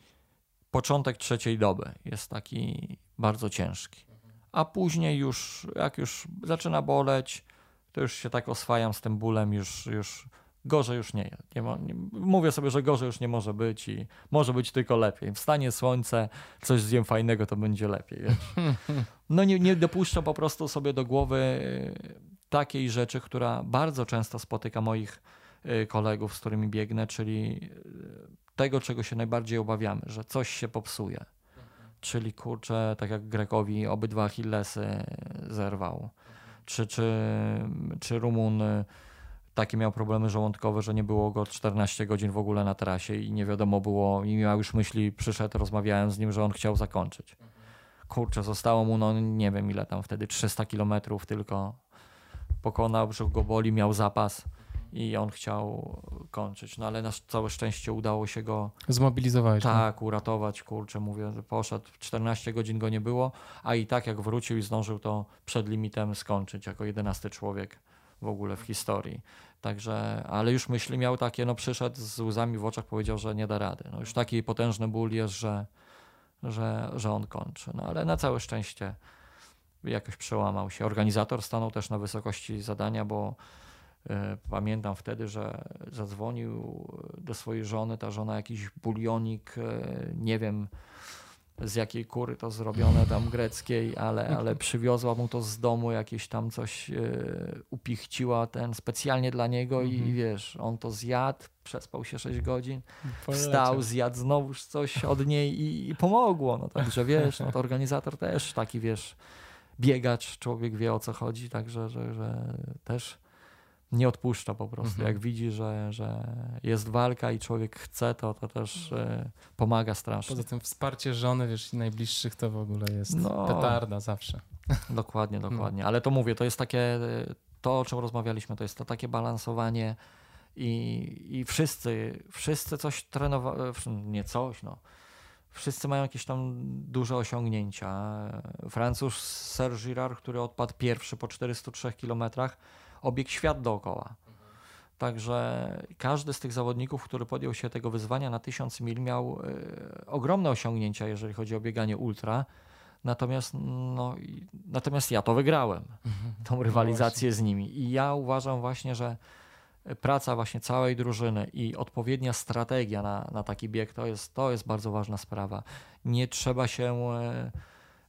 początek trzeciej doby jest taki bardzo ciężki. A później już, jak już zaczyna boleć, to już się tak oswajam z tym bólem, już, już gorzej już nie jest. Nie, nie, mówię sobie, że gorzej już nie może być i może być tylko lepiej. Wstanie słońce, coś zjem fajnego, to będzie lepiej. Wiesz? No nie, nie dopuszczam po prostu sobie do głowy y, takiej rzeczy, która bardzo często spotyka moich y, kolegów, z którymi biegnę, czyli tego, czego się najbardziej obawiamy, że coś się popsuje. Czyli kurczę, tak jak Grekowi obydwa Achillesy zerwał. Czy, czy, czy Rumun takie miał problemy żołądkowe, że nie było go 14 godzin w ogóle na trasie i nie wiadomo było, i miał już myśli, przyszedł, rozmawiałem z nim, że on chciał zakończyć. Kurczę, zostało mu, no nie wiem ile tam wtedy, 300 kilometrów tylko pokonał, brzuch go boli, miał zapas i on chciał kończyć. No ale na całe szczęście udało się go zmobilizować. Tak, uratować, kurczę, mówię, poszedł, 14 godzin go nie było, a i tak jak wrócił i zdążył to przed limitem skończyć jako jedenasty człowiek w ogóle w historii. Także, ale już myśli miał takie, no przyszedł z łzami w oczach, powiedział, że nie da rady. No już taki potężny ból jest, że, że, że on kończy. No ale na całe szczęście jakoś przełamał się. Organizator stanął też na wysokości zadania, bo y, pamiętam wtedy, że zadzwonił do swojej żony, ta żona jakiś bulionik, y, nie wiem, z jakiej kury to zrobione tam greckiej, ale, ale przywiozła mu to z domu, jakieś tam coś yy, upichciła ten specjalnie dla niego i mhm. wiesz, on to zjadł, przespał się 6 godzin, wstał, zjadł znowuż coś od niej i, i pomogło. No także wiesz, no to organizator też taki wiesz, biegacz, człowiek wie o co chodzi, także że, że też nie odpuszcza po prostu. Mhm. Jak widzi, że, że jest walka i człowiek chce, to, to też e, pomaga strasznie. Poza tym wsparcie żony, wiesz, i najbliższych to w ogóle jest no, petarda zawsze. Dokładnie, dokładnie. No. Ale to mówię, to jest takie, e, to o czym rozmawialiśmy, to jest to takie balansowanie i, i wszyscy, wszyscy coś trenowali, e, nie coś, no. Wszyscy mają jakieś tam duże osiągnięcia. Francuz Serge Girard, który odpadł pierwszy po 403 kilometrach, obiegł świat dookoła. Także każdy z tych zawodników, który podjął się tego wyzwania na 1000 mil, miał y, ogromne osiągnięcia, jeżeli chodzi o bieganie ultra. Natomiast, no, natomiast ja to wygrałem, mhm. tą no rywalizację no z nimi. I ja uważam właśnie, że praca właśnie całej drużyny i odpowiednia strategia na, na taki bieg to jest, to jest bardzo ważna sprawa. Nie trzeba się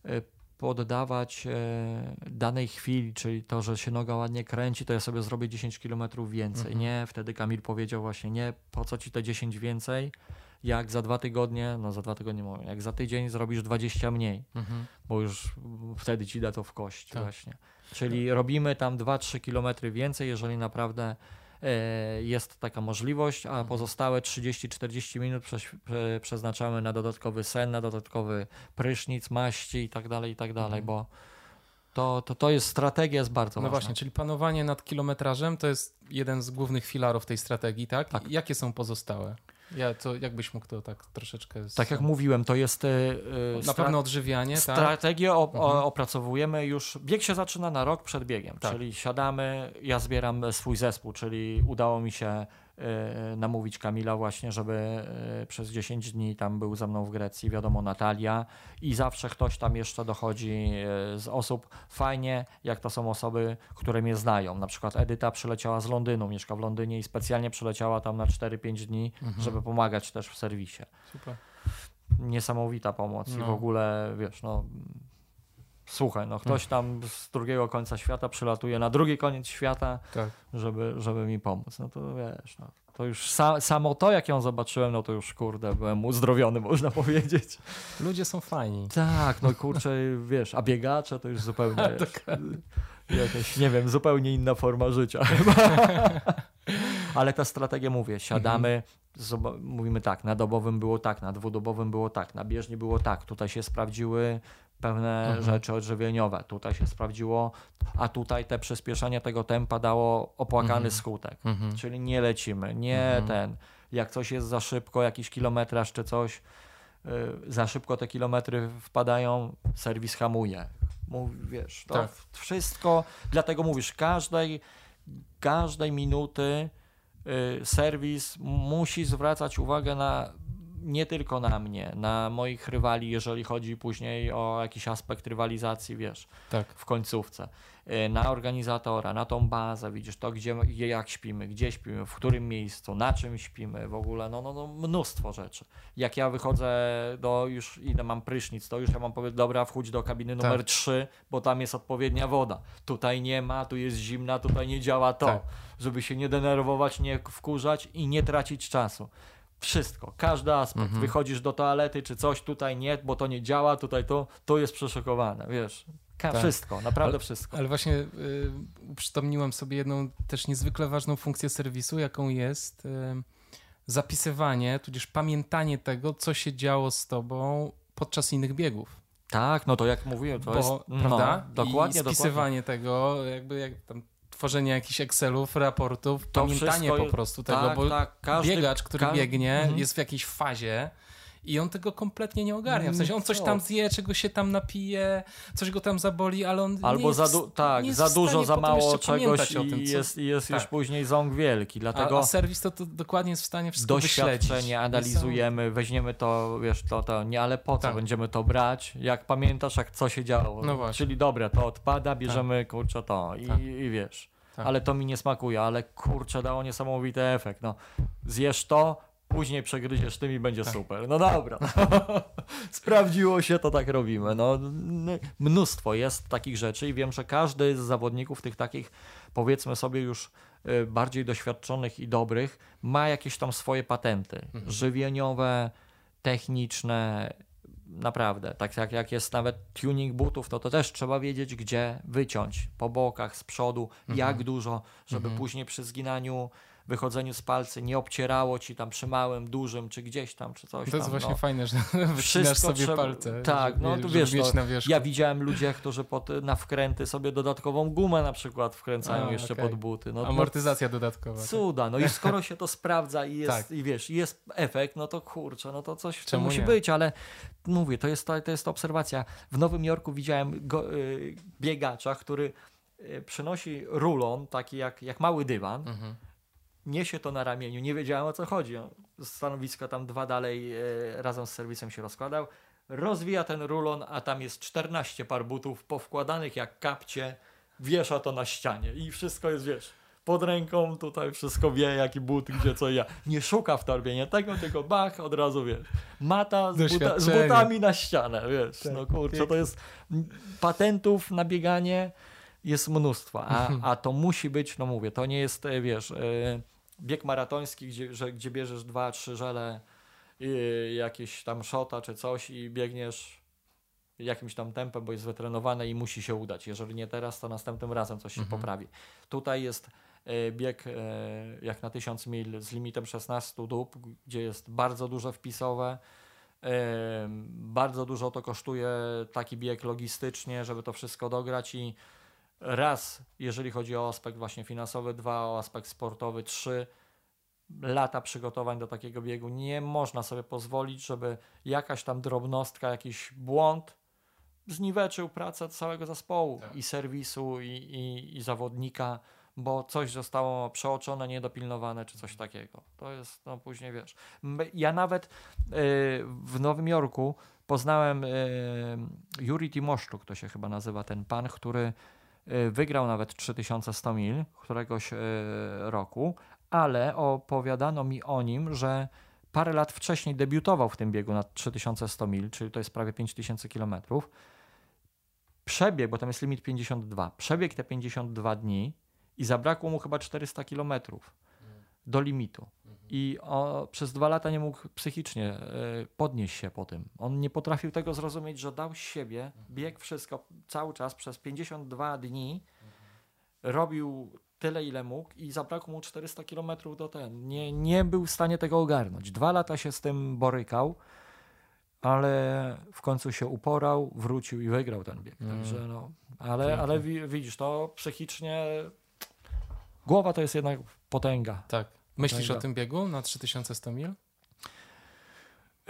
y, poddawać e, danej chwili, czyli to, że się noga ładnie kręci, to ja sobie zrobię 10 km więcej. Mhm. Nie, wtedy Kamil powiedział właśnie, nie, po co ci te 10 więcej, jak za dwa tygodnie, no za dwa tygodnie, jak za tydzień zrobisz 20 mniej, mhm. bo już wtedy ci da to w kość tak. właśnie. Czyli robimy tam 2-3 km więcej, jeżeli naprawdę jest taka możliwość, a pozostałe 30-40 minut przeznaczamy na dodatkowy sen, na dodatkowy prysznic, maści i tak dalej, i tak dalej, mhm. bo to, to, to jest strategia, jest bardzo no ważna. No właśnie, czyli panowanie nad kilometrażem to jest jeden z głównych filarów tej strategii, tak? tak. Jakie są pozostałe? Ja to jakbyś mógł to tak troszeczkę. Tak jak mówiłem, to jest. Yy, Na pewno odżywianie. Tak? Strategię tak? op mhm. opracowujemy już. Bieg się zaczyna na rok przed biegiem, tak. czyli siadamy, ja zbieram swój zespół, czyli udało mi się namówić Kamila właśnie, żeby y, przez 10 dni tam był ze mną w Grecji, wiadomo Natalia i zawsze ktoś tam jeszcze dochodzi y, z osób. Fajnie, jak to są osoby, które mnie znają. Na przykład Edyta przyleciała z Londynu, mieszka w Londynie i specjalnie przyleciała tam na 4-5 dni, mhm. żeby pomagać też w serwisie. Super. Niesamowita pomoc no. i w no. ogóle, wiesz, no słuchaj, no ktoś tam z drugiego końca świata przylatuje na drugi koniec świata, tak. żeby, żeby mi pomóc. No to wiesz, no, to już sa, samo to, jak ją zobaczyłem, no to już kurde, byłem uzdrowiony, można powiedzieć. Ludzie są fajni. Tak, no kurczę, wiesz, a biegacze to już zupełnie jakaś, nie wiem, zupełnie inna forma życia. Ale ta strategia, mówię, siadamy, mhm. mówimy tak, na dobowym było tak, na dwudobowym było tak, na bieżni było tak, tutaj się sprawdziły pewne mhm. rzeczy odżywieniowe. Tutaj się sprawdziło, a tutaj te przyspieszenie tego tempa dało opłakany mhm. skutek. Mhm. Czyli nie lecimy, nie mhm. ten, jak coś jest za szybko, jakiś kilometraż czy coś, yy, za szybko te kilometry wpadają, serwis hamuje. Mów, wiesz, to tak. wszystko, dlatego mówisz, każdej, każdej minuty yy, serwis musi zwracać uwagę na nie tylko na mnie, na moich rywali, jeżeli chodzi później o jakiś aspekt rywalizacji, wiesz, Tak. w końcówce. Y, Na organizatora, na tą bazę, widzisz to, gdzie, gdzie jak śpimy, gdzie śpimy, w którym miejscu, na czym śpimy, w ogóle, no, no, no mnóstwo rzeczy. Jak ja wychodzę do już, ile mam prysznic, to już ja mam powiedzieć, dobra, wchódź do kabiny numer Tak. 3, bo tam jest odpowiednia woda. Tutaj nie ma, tu jest zimna, tutaj nie działa to. Tak. Żeby się nie denerwować, nie wkurzać i nie tracić czasu. Wszystko, każdy aspekt. Mhm. Wychodzisz do toalety czy coś, tutaj nie, bo to nie działa, tutaj to, to jest przeszykowane, wiesz. Tak. Wszystko, naprawdę Ale- wszystko. Ale właśnie y, uprzytomniłem sobie jedną też niezwykle ważną funkcję serwisu, jaką jest y, zapisywanie, tudzież pamiętanie tego, co się działo z tobą podczas innych biegów. Tak, no to jak mówiłem, to Bo, jest, prawda? no, dokładnie, I spisywanie tego, jakby jak tam tworzenie jakichś Excelów, raportów, To pamiętanie wszystko po jest- prostu dokładnie. tego, tak, bo tak, każdy, biegacz, który ka- biegnie, Mhm. jest w jakiejś fazie i on tego kompletnie nie ogarnia. W sensie on coś Co? tam zje, czego się tam napije, coś go tam zaboli, ale on nie Albo jest za, du- tak, nie jest za dużo, za mało czegoś i tym, jest, jest już Tak. później ząg wielki. A, Dlatego a serwis to, to dokładnie jest w stanie wszystko wyśledzić. doświadczenie analizujemy, weźmiemy to, wiesz, to, to nie, ale po co Tak. będziemy to brać? Jak pamiętasz, jak co się działo? No. Czyli dobra, to odpada, bierzemy kurczę to i, Tak. i wiesz. Tak. Ale to mi nie smakuje, ale kurczę, dało niesamowity efekt. No, zjesz to, później przegryziesz tym i będzie Tak. super. No dobra. Sprawdziło się, to tak robimy. No, mnóstwo jest takich rzeczy i wiem, że każdy z zawodników tych takich, powiedzmy sobie już y, bardziej doświadczonych i dobrych, ma jakieś tam swoje patenty. Mhm. Żywieniowe, techniczne, naprawdę. Tak jak, jak jest nawet tuning butów, to to też trzeba wiedzieć, gdzie wyciąć. Po bokach, z przodu, Mhm. jak dużo, żeby później przy zginaniu, wychodzeniu z palcy nie obcierało ci tam przy małym, dużym, czy gdzieś tam, czy coś To jest tam. właśnie no. fajne, że wycinasz Wszystko sobie trzeba- palce. tak, żeby, no to wiesz, no. Ja widziałem ludzi, którzy pod, na wkręty sobie dodatkową gumę na przykład wkręcają A, jeszcze okej. pod buty. No, Amortyzacja dodatkowa. no, tak. cuda, no i skoro się to sprawdza i jest, Tak. i wiesz, jest efekt, no to kurczę, no to coś w tym musi nie? być, ale mówię, to jest, to, to jest obserwacja. W Nowym Jorku widziałem go, y, biegacza, który y, przynosi rulon, taki jak, jak mały dywan, Mhm. Niesie to na ramieniu, nie wiedziałem o co chodzi. Stanowiska tam dwa dalej e, razem z serwisem się rozkładał. Rozwija ten rulon, a tam jest 14 par butów powkładanych jak kapcie. Wiesza to na ścianie i wszystko jest, wiesz, pod ręką tutaj wszystko wie, jaki but, gdzie co ja. Nie szuka w torbie, nie tego, tylko bach, od razu wiesz. Mata z, buta, z butami na ścianę, wiesz. Tak, no kurczę, to jest patentów na bieganie jest mnóstwo, a, a to musi być, no mówię, to nie jest, e, wiesz, e, bieg maratoński, gdzie, że, gdzie bierzesz dwa, trzy żele, jakieś tam szota czy coś i biegniesz jakimś tam tempem, bo jest wytrenowane i musi się udać. Jeżeli nie teraz, to następnym razem coś się Mhm. poprawi. Tutaj jest e, bieg e, jak na 1000 mil z limitem 16 dób, gdzie jest bardzo duże wpisowe. E, Bardzo dużo to kosztuje taki bieg logistycznie, żeby to wszystko dograć i raz, jeżeli chodzi o aspekt właśnie finansowy, dwa o aspekt sportowy, trzy lata przygotowań do takiego biegu. Nie można sobie pozwolić, żeby jakaś tam drobnostka, jakiś błąd zniweczył pracę całego zespołu Tak. i serwisu, i, i, i zawodnika, bo coś zostało przeoczone, niedopilnowane, czy coś takiego. To jest, no później wiesz. Ja nawet y, w Nowym Jorku poznałem y, Juri Timoszczuk, to się chyba nazywa ten pan, który wygrał nawet 3100 mil któregoś y, roku, ale opowiadano mi o nim, że parę lat wcześniej debiutował w tym biegu na 3100 mil, czyli to jest prawie 5000 kilometrów. Przebieg, bo tam jest limit 52, przebiegł te 52 dni i zabrakło mu chyba 400 kilometrów do limitu. I o, przez dwa lata nie mógł psychicznie y, podnieść się po tym. On nie potrafił tego zrozumieć, że dał siebie, biegł wszystko cały czas przez 52 dni, robił tyle, ile mógł i zabrakło mu 400 kilometrów do ten. Nie, nie był w stanie tego ogarnąć. Dwa lata się z tym borykał, ale w końcu się uporał, wrócił i wygrał ten bieg. Mm. Także no, ale, ale wi- widzisz, to psychicznie głowa to jest jednak potęga. Tak. Myślisz o tym biegu na 3100 mil?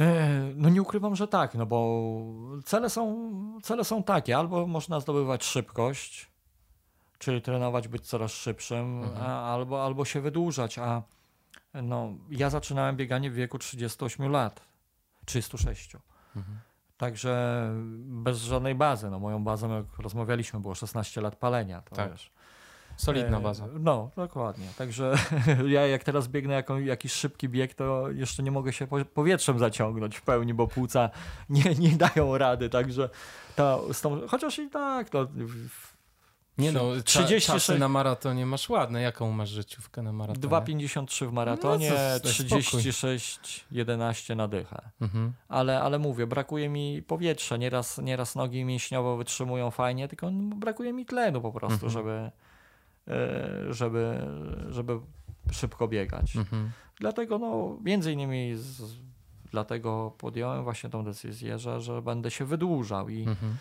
E, No nie ukrywam, że tak, no bo cele są, cele są takie, albo można zdobywać szybkość, czyli trenować, być coraz szybszym, Mhm. a, albo, albo się wydłużać, a no, ja zaczynałem bieganie w wieku 38 lat. 36. Mhm. Także bez żadnej bazy. No, moją bazą, jak rozmawialiśmy, było 16 lat palenia. To tak. wiesz. Solidna e, baza. No, dokładnie. Także ja jak teraz biegnę jako, jakiś szybki bieg, to jeszcze nie mogę się powietrzem zaciągnąć w pełni, bo płuca nie, nie dają rady. Także ta, z tą, chociaż i tak, to nie no, 36 czasy na maratonie masz ładne. Jaką masz życiówkę na maratonie? 2,53 w maratonie, no, 36,11 na dychę. Mhm. Ale, ale mówię, brakuje mi powietrza. Nieraz, nieraz nogi mięśniowo wytrzymują fajnie, tylko brakuje mi tlenu po prostu, mhm. żeby, żeby, żeby szybko biegać. Mhm. Dlatego no, między innymi z, dlatego podjąłem właśnie tą decyzję, że, że będę się wydłużał i mhm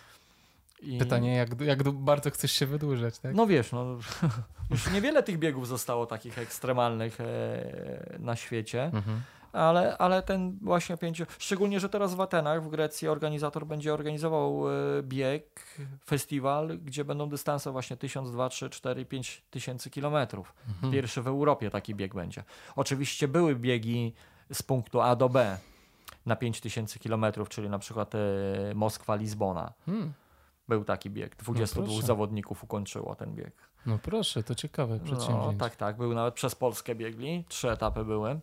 i... Pytanie, jak, jak bardzo chcesz się wydłużać, tak? No wiesz, no, już niewiele tych biegów zostało takich ekstremalnych e, na świecie, mhm. Ale, ale ten właśnie pięciu, szczególnie, że teraz w Atenach, w Grecji organizator będzie organizował e, bieg, festiwal, gdzie będą dystanse właśnie 1000, 2, 3, 4, 5 tysięcy kilometrów. Mhm. Pierwszy w Europie taki bieg będzie. Oczywiście były biegi z punktu A do B na 5000 kilometrów, czyli na przykład e, Moskwa-Lizbona. Hmm. Był taki bieg. 22 no zawodników ukończyło ten bieg. No proszę, to ciekawe no, przedsięwzięcie. No, tak, tak. Był nawet przez Polskę biegli. Trzy etapy były.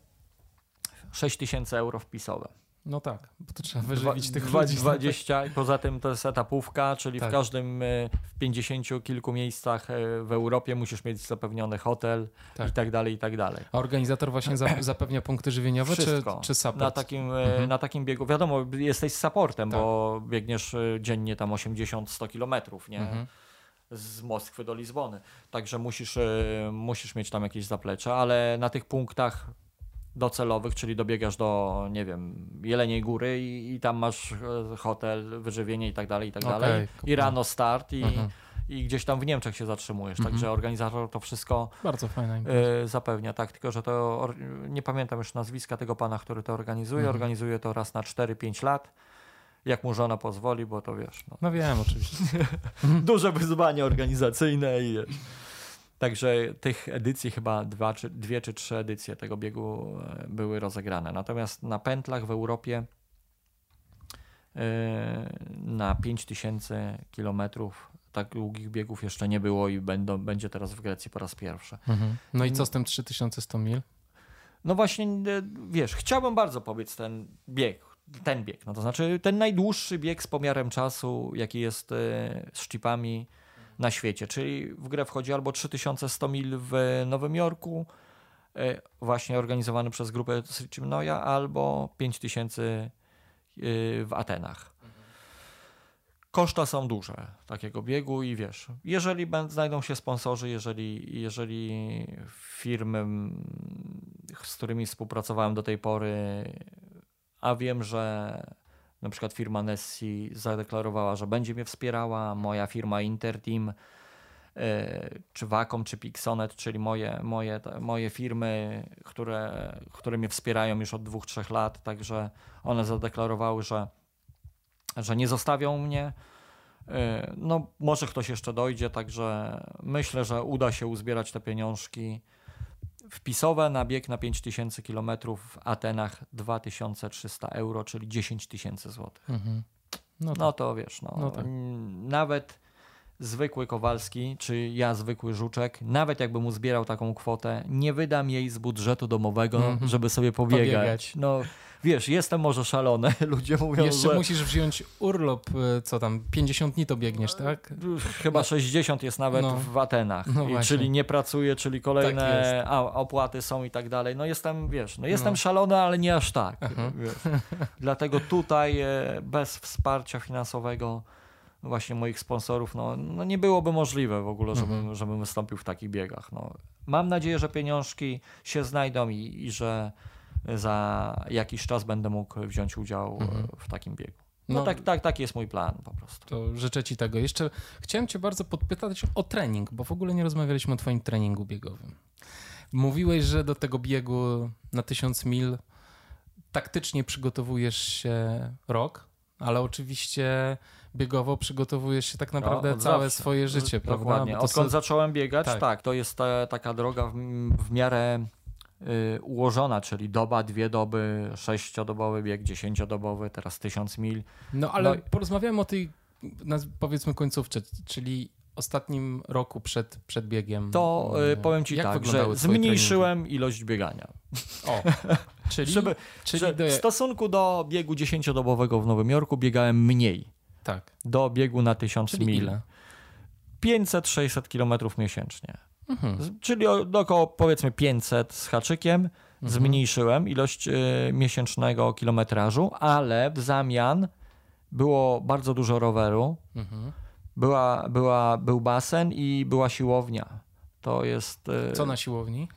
6 tysięcy euro wpisowe. No tak, bo to trzeba wyżywić tych ludzi. 20 i poza tym to jest etapówka, czyli tak. w każdym, e, w 50 kilku miejscach e, w Europie musisz mieć zapewniony hotel tak. i tak dalej, i tak dalej. A organizator właśnie zapewnia punkty żywieniowe Wszystko. czy, czy support? Na takim, e, mhm. na takim biegu, wiadomo, jesteś supportem, tak. bo biegniesz dziennie tam 80-100 kilometrów, nie? Mhm z Moskwy do Lizbony. Także musisz, musisz mieć tam jakieś zaplecze, ale na tych punktach docelowych, czyli dobiegasz do, nie wiem, Jeleniej Góry i, i tam masz e, hotel, wyżywienie i tak dalej, i tak okay, dalej. I rano start i, mhm. i gdzieś tam w Niemczech się zatrzymujesz. Mhm. Także organizator to wszystko Bardzo fajne y, zapewnia. Tak, tylko że to nie pamiętam już nazwiska tego pana, który to organizuje. Mhm. Organizuje to raz na 4-5 lat. Jak mu żona pozwoli, bo to wiesz. No, no wiem, oczywiście. Duże wyzwanie organizacyjne i wiesz. Także tych edycji chyba dwa, czy, dwie czy trzy edycje tego biegu e, były rozegrane. Natomiast na pętlach w Europie e, na 5000 kilometrów tak długich biegów jeszcze nie było i będą, będzie teraz w Grecji po raz pierwszy. Mhm. No i co z tym 3100 mil? No właśnie, e, wiesz, chciałbym bardzo pobiec ten bieg, ten bieg, no to znaczy ten najdłuższy bieg z pomiarem czasu, jaki jest z szczypami na świecie. Czyli w grę wchodzi albo 3100 mil w Nowym Jorku, e, właśnie organizowany przez grupę Sricimnoja, albo 5000 e, w Atenach. Koszta są duże takiego biegu i wiesz, jeżeli znajdą się sponsorzy, jeżeli, jeżeli firmy, z którymi współpracowałem do tej pory, a wiem, że na przykład firma Nessi zadeklarowała, że będzie mnie wspierała, moja firma Interteam, e, czy Wacom, czy Pixonet, czyli moje, moje, moje firmy, które, które mnie wspierają już od dwóch, trzech lat, także one zadeklarowały, że, że nie zostawią mnie. E, no, może ktoś jeszcze dojdzie, także myślę, że uda się uzbierać te pieniążki wpisowe na bieg na 5000 km w Atenach 2300 euro, czyli 10 tysięcy złotych. Mhm. No, tak. no, to wiesz, no, no tak. nawet zwykły Kowalski, czy ja zwykły Żuczek, nawet jakbym mu zbierał taką kwotę, nie wydam jej z budżetu domowego, mm -hmm. żeby sobie pobiegać. pobiegać. No, wiesz, jestem może szalony, ludzie mówią, Jeszcze że... musisz wziąć urlop, y, co tam, 50 dni to biegniesz, tak? Chyba no. 60 jest nawet no. w Atenach, no I, czyli nie pracuję, czyli kolejne tak opłaty są i tak dalej. No jestem, wiesz, no jestem no. szalony, ale nie aż tak. Dlatego tutaj e, bez wsparcia finansowego właśnie moich sponsorów, no, no nie byłoby możliwe w ogóle, żebym, mhm. żebym wystąpił w takich biegach. No. Mam nadzieję, że pieniążki się znajdą i, i że za jakiś czas będę mógł wziąć udział mhm. w takim biegu. No, no, tak, tak, taki jest mój plan po prostu. To życzę Ci tego. Jeszcze chciałem Cię bardzo podpytać o trening, bo w ogóle nie rozmawialiśmy o Twoim treningu biegowym. Mówiłeś, że do tego biegu na 1000 mil taktycznie przygotowujesz się rok, ale oczywiście biegowo przygotowujesz się tak naprawdę no, całe zawsze. swoje życie, prawda? Dokładnie. Odkąd zacząłem biegać, tak. tak, to jest ta, taka droga w, w miarę y, ułożona, czyli doba, dwie doby, sześciodobowy bieg, dziesięciodobowy, teraz tysiąc mil. No ale No porozmawiamy o tej, powiedzmy, końcówce, czyli ostatnim roku przed, przed biegiem. To y, E, powiem Ci jak tak, że zmniejszyłem ilość biegania. treningi? O, czyli, Żeby, czyli do, w stosunku do biegu dziesięciodobowego w Nowym Jorku biegałem mniej. Tak, Do biegu na tysiąc czyli mil. ile? 500-600 kilometrów miesięcznie. Mhm. Czyli do około powiedzmy 500 z haczykiem. Mhm. Zmniejszyłem ilość y, miesięcznego kilometrażu, ale w zamian było bardzo dużo roweru, Mhm. była, była, był basen i była siłownia. To jest y, Co na siłowni?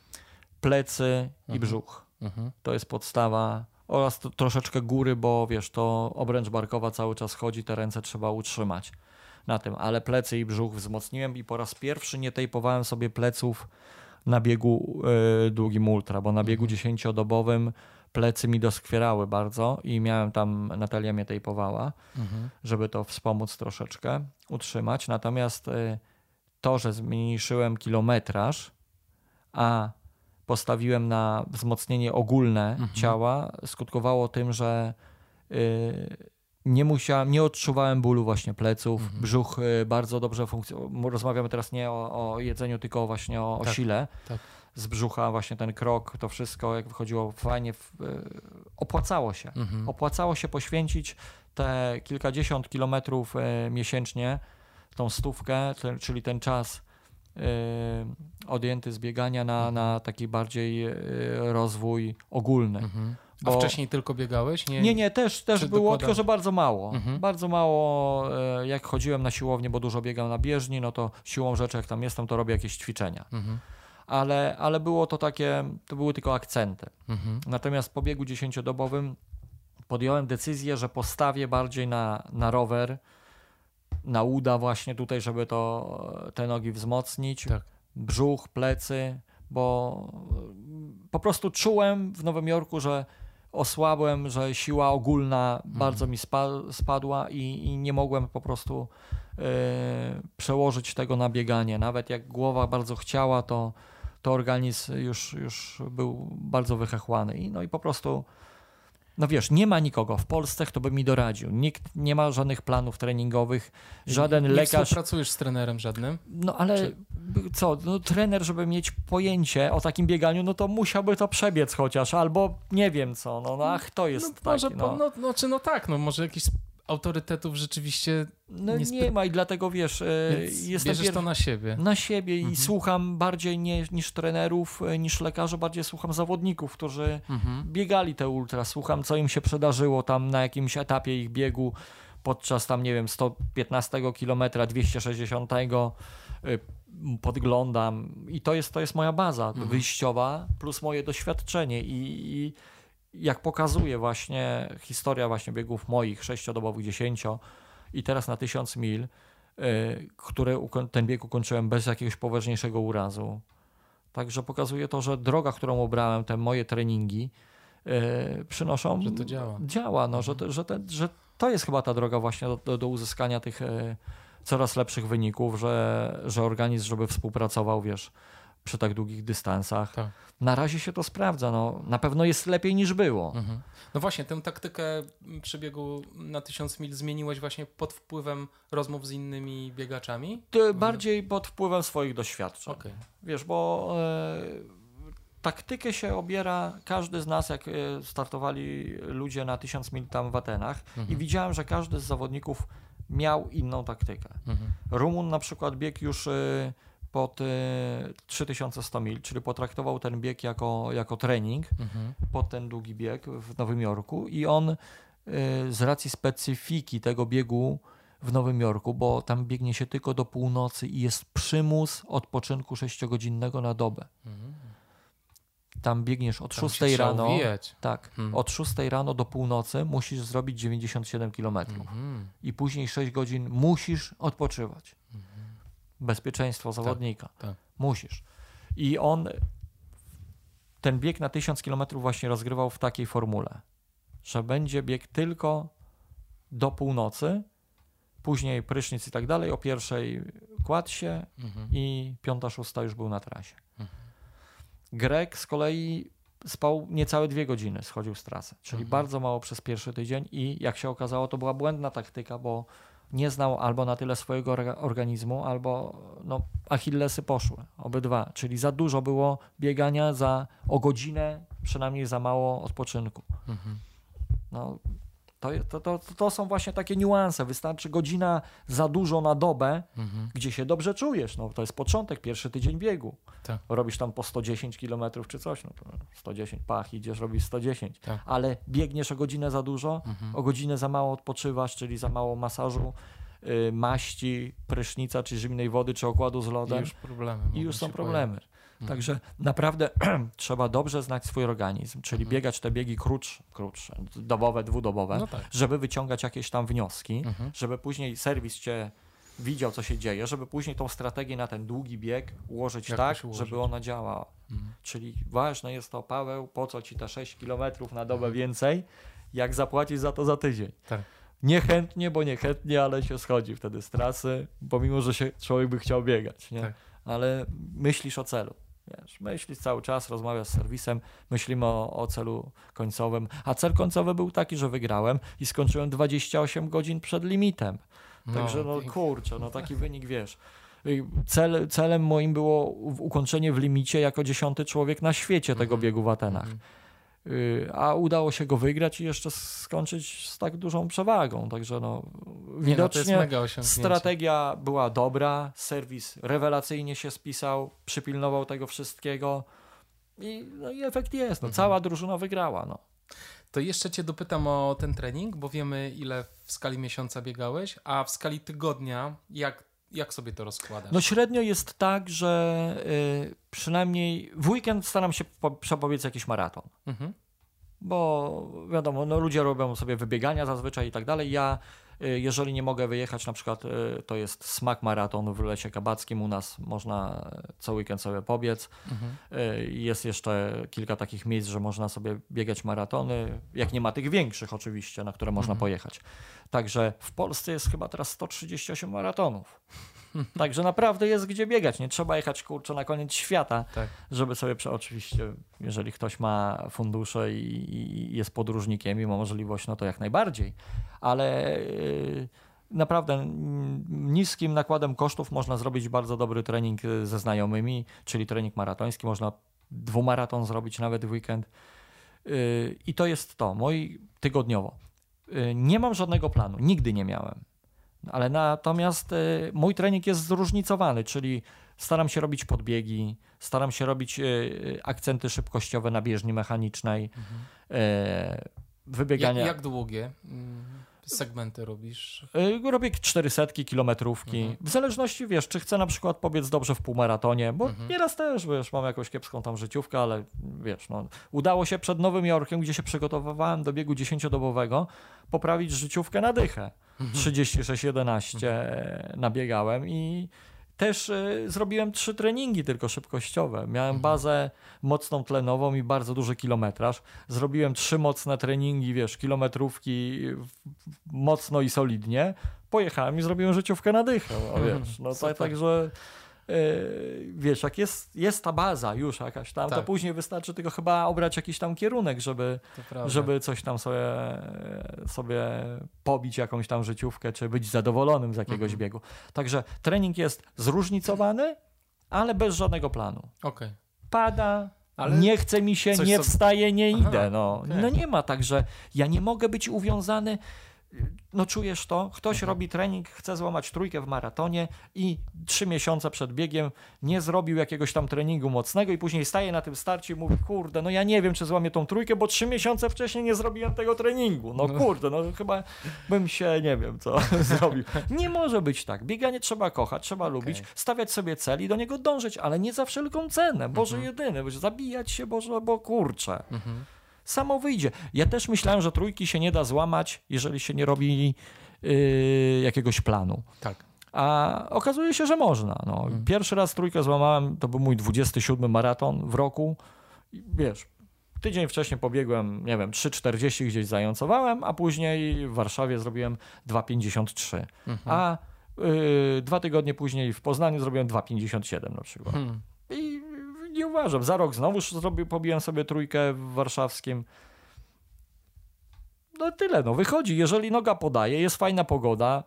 plecy i Mhm. brzuch. Mhm. To jest podstawa. Oraz to, troszeczkę góry, bo wiesz, to obręcz barkowa cały czas chodzi, te ręce trzeba utrzymać na tym. Ale plecy i brzuch wzmocniłem i po raz pierwszy nie tejpowałem sobie pleców na biegu y, długim ultra, bo na biegu dziesięciodobowym plecy mi doskwierały bardzo i miałem tam, Natalia mnie tejpowała, Mhm. żeby to wspomóc troszeczkę, utrzymać. Natomiast y, to, że zmniejszyłem kilometraż, a postawiłem na wzmocnienie ogólne Mhm. ciała, skutkowało tym, że y, nie musiałem, nie odczuwałem bólu właśnie pleców, Mhm. brzuch y, bardzo dobrze funkcjonuje. Rozmawiamy teraz nie o, o jedzeniu, tylko właśnie o, o Tak, sile. tak. Z brzucha właśnie ten krok, to wszystko jak wychodziło fajnie, y, opłacało się Mhm. opłacało się poświęcić te kilkadziesiąt kilometrów miesięcznie, tą stówkę, czyli ten czas odjęty z biegania na, na taki bardziej e, rozwój ogólny. Mhm. A Bo- wcześniej tylko biegałeś? Nie, Nie, nie, też, też było, dokładam- tylko że bardzo mało. Mhm. Bardzo mało, e, jak chodziłem na siłownię, bo dużo biegam na bieżni, no to siłą rzeczy, jak tam jestem, to robię jakieś ćwiczenia. Mhm. Ale, ale było to takie, to były tylko akcenty. Mhm. Natomiast po biegu dziesięciodobowym podjąłem decyzję, że postawię bardziej na, na rower, na uda właśnie tutaj, żeby to, te nogi wzmocnić, Tak. brzuch, plecy, bo po prostu czułem w Nowym Jorku, że osłabłem, że siła ogólna bardzo mi spa, spadła i, i nie mogłem po prostu e, przełożyć tego na bieganie. Nawet jak głowa bardzo chciała, to, to organizm już, już był bardzo wychechłany. I, no i po prostu, no wiesz, nie ma nikogo w Polsce, kto by mi doradził. Nikt nie ma żadnych planów treningowych, żaden nie lekarz. współpracujesz z trenerem żadnym? No ale Czy- co, no, trener, żeby mieć pojęcie o takim bieganiu, no to musiałby to przebiec chociaż, albo nie wiem co, no, no ach, to jest no, taki, może, no. no, no, czy no tak, no może jakiś autorytetów rzeczywiście No nie nie, ma i dlatego wiesz, e, więc jestem bierzesz pier... to na siebie. na siebie i Mhm. słucham bardziej nie, niż trenerów, e, niż lekarzy, bardziej słucham zawodników, którzy Mhm. biegali te ultra, słucham co im się przydarzyło tam na jakimś etapie ich biegu podczas tam, nie wiem, 115 kilometra, 260 y, podglądam i to jest, to jest moja baza Mhm. wyjściowa plus moje doświadczenie i, i jak pokazuje właśnie historia właśnie biegów moich sześciodobowych, dziesięcio i teraz na tysiąc mil, y, które ten bieg ukończyłem bez jakiegoś poważniejszego urazu. Także pokazuje to, że droga, którą obrałem, te moje treningi y, przynoszą. Że to działa. Działa, no, że, to- że, te, że to jest chyba ta droga właśnie do, do, do uzyskania tych y, coraz lepszych wyników, że, że organizm, żeby współpracował, wiesz, przy tak długich dystansach. Tak. Na razie się to sprawdza, no, na pewno jest lepiej niż było. Mhm. No właśnie, tę taktykę przebiegu na 1000 mil zmieniłeś właśnie pod wpływem rozmów z innymi biegaczami? Ty bardziej pod wpływem swoich doświadczeń. Okej. Wiesz, bo e, taktykę się obiera każdy z nas, jak e, startowali ludzie na 1000 mil tam w Atenach Mhm. i widziałem, że każdy z zawodników miał inną taktykę. Mhm. Rumun na przykład biegł już e, pod e, 3100 mil, czyli potraktował ten bieg jako, jako trening Mhm. pod ten długi bieg w Nowym Jorku i on y, z racji specyfiki tego biegu w Nowym Jorku, bo tam biegnie się tylko do północy i jest przymus odpoczynku 6-godzinnego na dobę. Mhm. Tam biegniesz od Tam 6 się trzeba rano. Tak, Hmm. od 6 rano do północy musisz zrobić 97 km Mhm. i później 6 godzin musisz odpoczywać. Bezpieczeństwo zawodnika. tak. Musisz. I on ten bieg na 1000 km właśnie rozgrywał w takiej formule, że będzie bieg tylko do północy, później prysznic i tak dalej, o pierwszej kładł się Mhm. i piąta, szósta już był na trasie. Mhm. Grek z kolei spał niecałe dwie godziny, schodził z trasy, czyli Mhm. bardzo mało przez pierwszy tydzień i jak się okazało, to była błędna taktyka, bo nie znał albo na tyle swojego orga- organizmu, albo no, achillesy poszły, obydwa, czyli za dużo było biegania za o godzinę, przynajmniej za mało odpoczynku. Mhm. No, to, to, to, to są właśnie takie niuanse. Wystarczy godzina za dużo na dobę, Mhm. gdzie się dobrze czujesz. No, to jest początek, pierwszy tydzień biegu. Tak. Robisz tam po 110 km czy coś, no to 110 pach, idziesz, robisz 110. Tak. Ale biegniesz o godzinę za dużo, Mhm. o godzinę za mało odpoczywasz, czyli za mało masażu, y, maści, prysznica, czy zimnej wody, czy okładu z I lodem. już problemy. I już są problemy. pojawić. Mhm. Także naprawdę trzeba dobrze znać swój organizm, czyli Mhm. biegać te biegi krótsze, krótsze, dobowe, dwudobowe, No tak. żeby wyciągać jakieś tam wnioski, Mhm. żeby później serwis cię widział, co się dzieje, żeby później tą strategię na ten długi bieg ułożyć Jak tak, ułożyć? żeby ona działała. Mhm. Czyli ważne jest to, Paweł, po co ci te 6 km na dobę Mhm. więcej, jak zapłacić za to za tydzień. Tak. Niechętnie, bo niechętnie, ale się schodzi wtedy z trasy, pomimo, że się człowiek by chciał biegać, nie? Tak. Ale myślisz o celu. Wiesz, myślisz cały czas, rozmawiasz z serwisem, myślimy o, o celu końcowym. A cel końcowy był taki, że wygrałem i skończyłem 28 godzin przed limitem. Także no kurczę, no taki wynik wiesz. Cel, celem moim było ukończenie w limicie jako dziesiąty człowiek na świecie tego Mhm. biegu w Atenach. Y, A udało się go wygrać i jeszcze skończyć z tak dużą przewagą. Także no, no, widocznie osiągnięcie. strategia była dobra, serwis rewelacyjnie się spisał, przypilnował tego wszystkiego i, no i efekt jest. No, Mhm. Cała drużyna wygrała. No. To jeszcze cię dopytam o ten trening, bo wiemy ile w skali miesiąca biegałeś, a w skali tygodnia jak, jak sobie to rozkładasz? No średnio jest tak, że y, przynajmniej w weekend staram się po, przepowiedz jakiś maraton. Mhm. Bo wiadomo, no ludzie robią sobie wybiegania zazwyczaj i tak dalej. Ja, y, jeżeli nie mogę wyjechać, na przykład y, to jest smak maraton w Lesie Kabackim u nas, można co weekend sobie pobiec. Mhm. Y, Jest jeszcze kilka takich miejsc, że można sobie biegać maratony, jak nie ma tych większych oczywiście, na które można Mhm. pojechać. Także w Polsce jest chyba teraz 138 maratonów. Także naprawdę jest gdzie biegać. Nie trzeba jechać kurczę na koniec świata, Tak. żeby sobie, prze- oczywiście, jeżeli ktoś ma fundusze i, i jest podróżnikiem i ma możliwość, no to jak najbardziej. Ale yy, naprawdę niskim nakładem kosztów można zrobić bardzo dobry trening y, ze znajomymi, czyli trening maratoński. Można dwumaraton zrobić nawet w weekend. Yy, I to jest to, mój tygodniowo. Yy, Nie mam żadnego planu, nigdy nie miałem. Ale natomiast y, mój trening jest zróżnicowany, czyli staram się robić podbiegi, staram się robić y, y, akcenty szybkościowe na bieżni mechanicznej, y, Jak, wybiegania. jak długie mm, segmenty robisz? Robię 400 kilometrówki. Mhm. W zależności, wiesz, czy chcę na przykład pobiec dobrze w półmaratonie, bo Mhm. nieraz też, wiesz, mam jakąś kiepską tam życiówkę, ale wiesz, no, udało się przed Nowym Jorkiem, gdzie się przygotowywałem do biegu 10-dobowego, poprawić życiówkę na dychę. Mhm. 36-11 nabiegałem i też y, zrobiłem trzy treningi tylko szybkościowe. Miałem Mhm. bazę mocną tlenową i bardzo duży kilometraż. Zrobiłem trzy mocne treningi, wiesz, kilometrówki mocno i solidnie. Pojechałem i zrobiłem życiówkę na dychę. No, Mhm. wiesz, no Super. tak, także wiesz, jak jest, jest ta baza już jakaś tam, to Tak. później wystarczy tylko chyba obrać jakiś tam kierunek, żeby, To żeby coś tam sobie, sobie pobić jakąś tam życiówkę, czy być zadowolonym z jakiegoś Mhm. biegu. Także trening jest zróżnicowany, ale bez żadnego planu. Okej. Pada, Ale nie chce mi się, nie wstaję, nie Aha, idę. No. okej. no nie ma tak, że ja nie mogę być uwiązany. No czujesz to? Ktoś Mhm. robi trening, chce złamać trójkę w maratonie i trzy miesiące przed biegiem nie zrobił jakiegoś tam treningu mocnego i później staje na tym starcie i mówi, kurde, no ja nie wiem, czy złamię tą trójkę, bo trzy miesiące wcześniej nie zrobiłem tego treningu. No No. kurde, no chyba bym się, nie wiem co, zrobił. Nie może być tak. Bieganie trzeba kochać, trzeba lubić, stawiać sobie cel i do niego dążyć, ale nie za wszelką cenę. Boże Mhm. jedyny, zabijać się, Boże, bo kurczę. Mhm. Samo wyjdzie. Ja też myślałem, że trójki się nie da złamać, jeżeli się nie robi yy, jakiegoś planu. Tak. A okazuje się, że można. No. Mhm. Pierwszy raz trójkę złamałem, to był mój 27 maraton w roku. I wiesz, tydzień wcześniej pobiegłem, nie wiem, 3,40 gdzieś zającowałem, a później w Warszawie zrobiłem 2,53. Mhm. A yy, dwa tygodnie później w Poznaniu zrobiłem 2,57 na przykład. Hmm. Nie uważam. Za rok znowu zrobię, pobiłem sobie trójkę w warszawskim. No tyle, no wychodzi. Jeżeli noga podaje, jest fajna pogoda,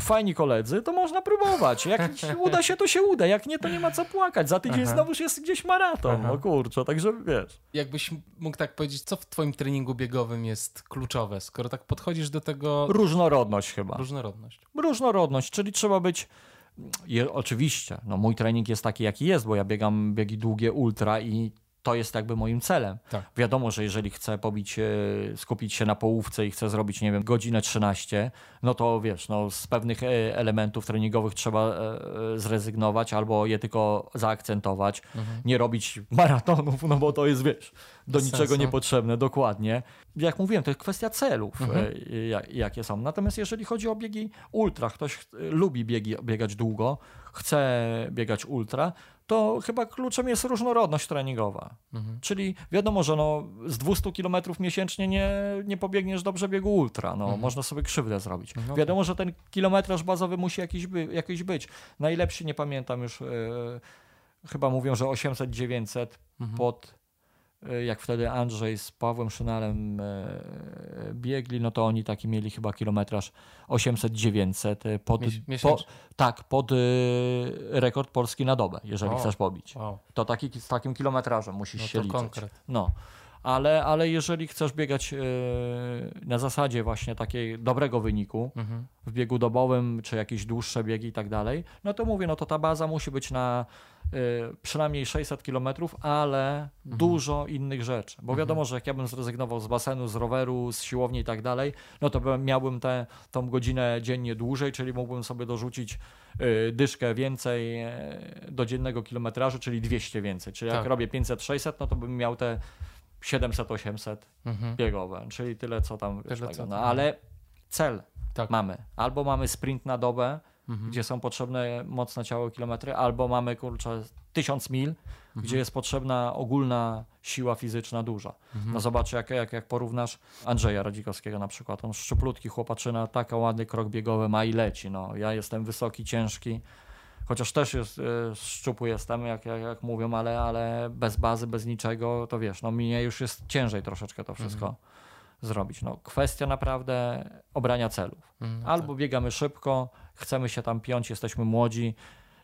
fajni koledzy, to można próbować. Jak uda się, to się uda. Jak nie, to nie ma co płakać. Za tydzień Aha. znowuż jest gdzieś maraton. Aha. No kurczę, także wiesz. Jakbyś mógł tak powiedzieć, co w twoim treningu biegowym jest kluczowe, skoro tak podchodzisz do tego Różnorodność chyba. różnorodność. Różnorodność, czyli trzeba być. Je, oczywiście, no mój trening jest taki, jaki jest, bo ja biegam biegi długie ultra i to jest jakby moim celem. Tak. Wiadomo, że jeżeli chcę pobić, e, skupić się na połówce i chcę zrobić, nie wiem, godzinę 13, no to wiesz, no z pewnych e, elementów treningowych trzeba e, zrezygnować albo je tylko zaakcentować. Nie robić maratonów, no bo to jest, wiesz, do Bez niczego sensu. niepotrzebne, dokładnie. Jak mówiłem, to jest kwestia celów, Mhm. jak- jakie są. Natomiast jeżeli chodzi o biegi ultra, ktoś lubi biegi, biegać długo, chce biegać ultra, to chyba kluczem jest różnorodność treningowa. Mhm. Czyli wiadomo, że no, z 200 km miesięcznie nie, nie pobiegniesz dobrze biegu ultra. No, Można sobie krzywdę zrobić. No wiadomo, że ten kilometraż bazowy musi jakiś, by, jakiś być. Najlepszy, nie pamiętam już, e, chyba mówią, że 800-900 pod, e, jak wtedy Andrzej z Pawłem Szynalem e, biegli, no to oni taki mieli chyba kilometraż 800-900 e, pod, po, tak, pod e, rekord polski na dobę, jeżeli O. chcesz pobić. Wow, To taki, z takim kilometrażem musisz no się liczyć. konkret. No, ale, ale jeżeli chcesz biegać e, na zasadzie właśnie takiej dobrego wyniku Mhm. w biegu dobowym, czy jakieś dłuższe biegi i tak dalej, no to mówię, no to ta baza musi być na e, przynajmniej 600 km, ale dużo innych rzeczy. Bo wiadomo, że jak ja bym zrezygnował z basenu, z roweru, z siłowni i tak dalej, no to bym, miałbym tę tą godzinę dziennie dłużej, czyli mógłbym sobie dorzucić e, dyszkę więcej do dziennego kilometrażu, czyli 200 więcej. Czyli jak Tak. robię 500-600, no to bym miał te 700-800 Mhm. biegowe, czyli tyle co tam Tyle, tego. co No tam. ale cel Tak. mamy. Albo mamy sprint na dobę, Mhm. gdzie są potrzebne mocne ciało kilometry, albo mamy kurczę 1000 mil, Mhm. gdzie jest potrzebna ogólna siła fizyczna duża. Mhm. No zobacz, jak, jak, jak porównasz Andrzeja Radzikowskiego na przykład. On szczuplutki chłopaczyna, taka ładny krok biegowy ma i leci. No, ja jestem wysoki, ciężki, chociaż też jest, e, szczupły jestem, jak, jak, jak mówią, ale, ale bez bazy, bez niczego, to wiesz, no mnie już jest ciężej troszeczkę to wszystko Mhm. zrobić. No, kwestia naprawdę obrania celów. Mhm. Albo biegamy szybko, chcemy się tam piąć, jesteśmy młodzi,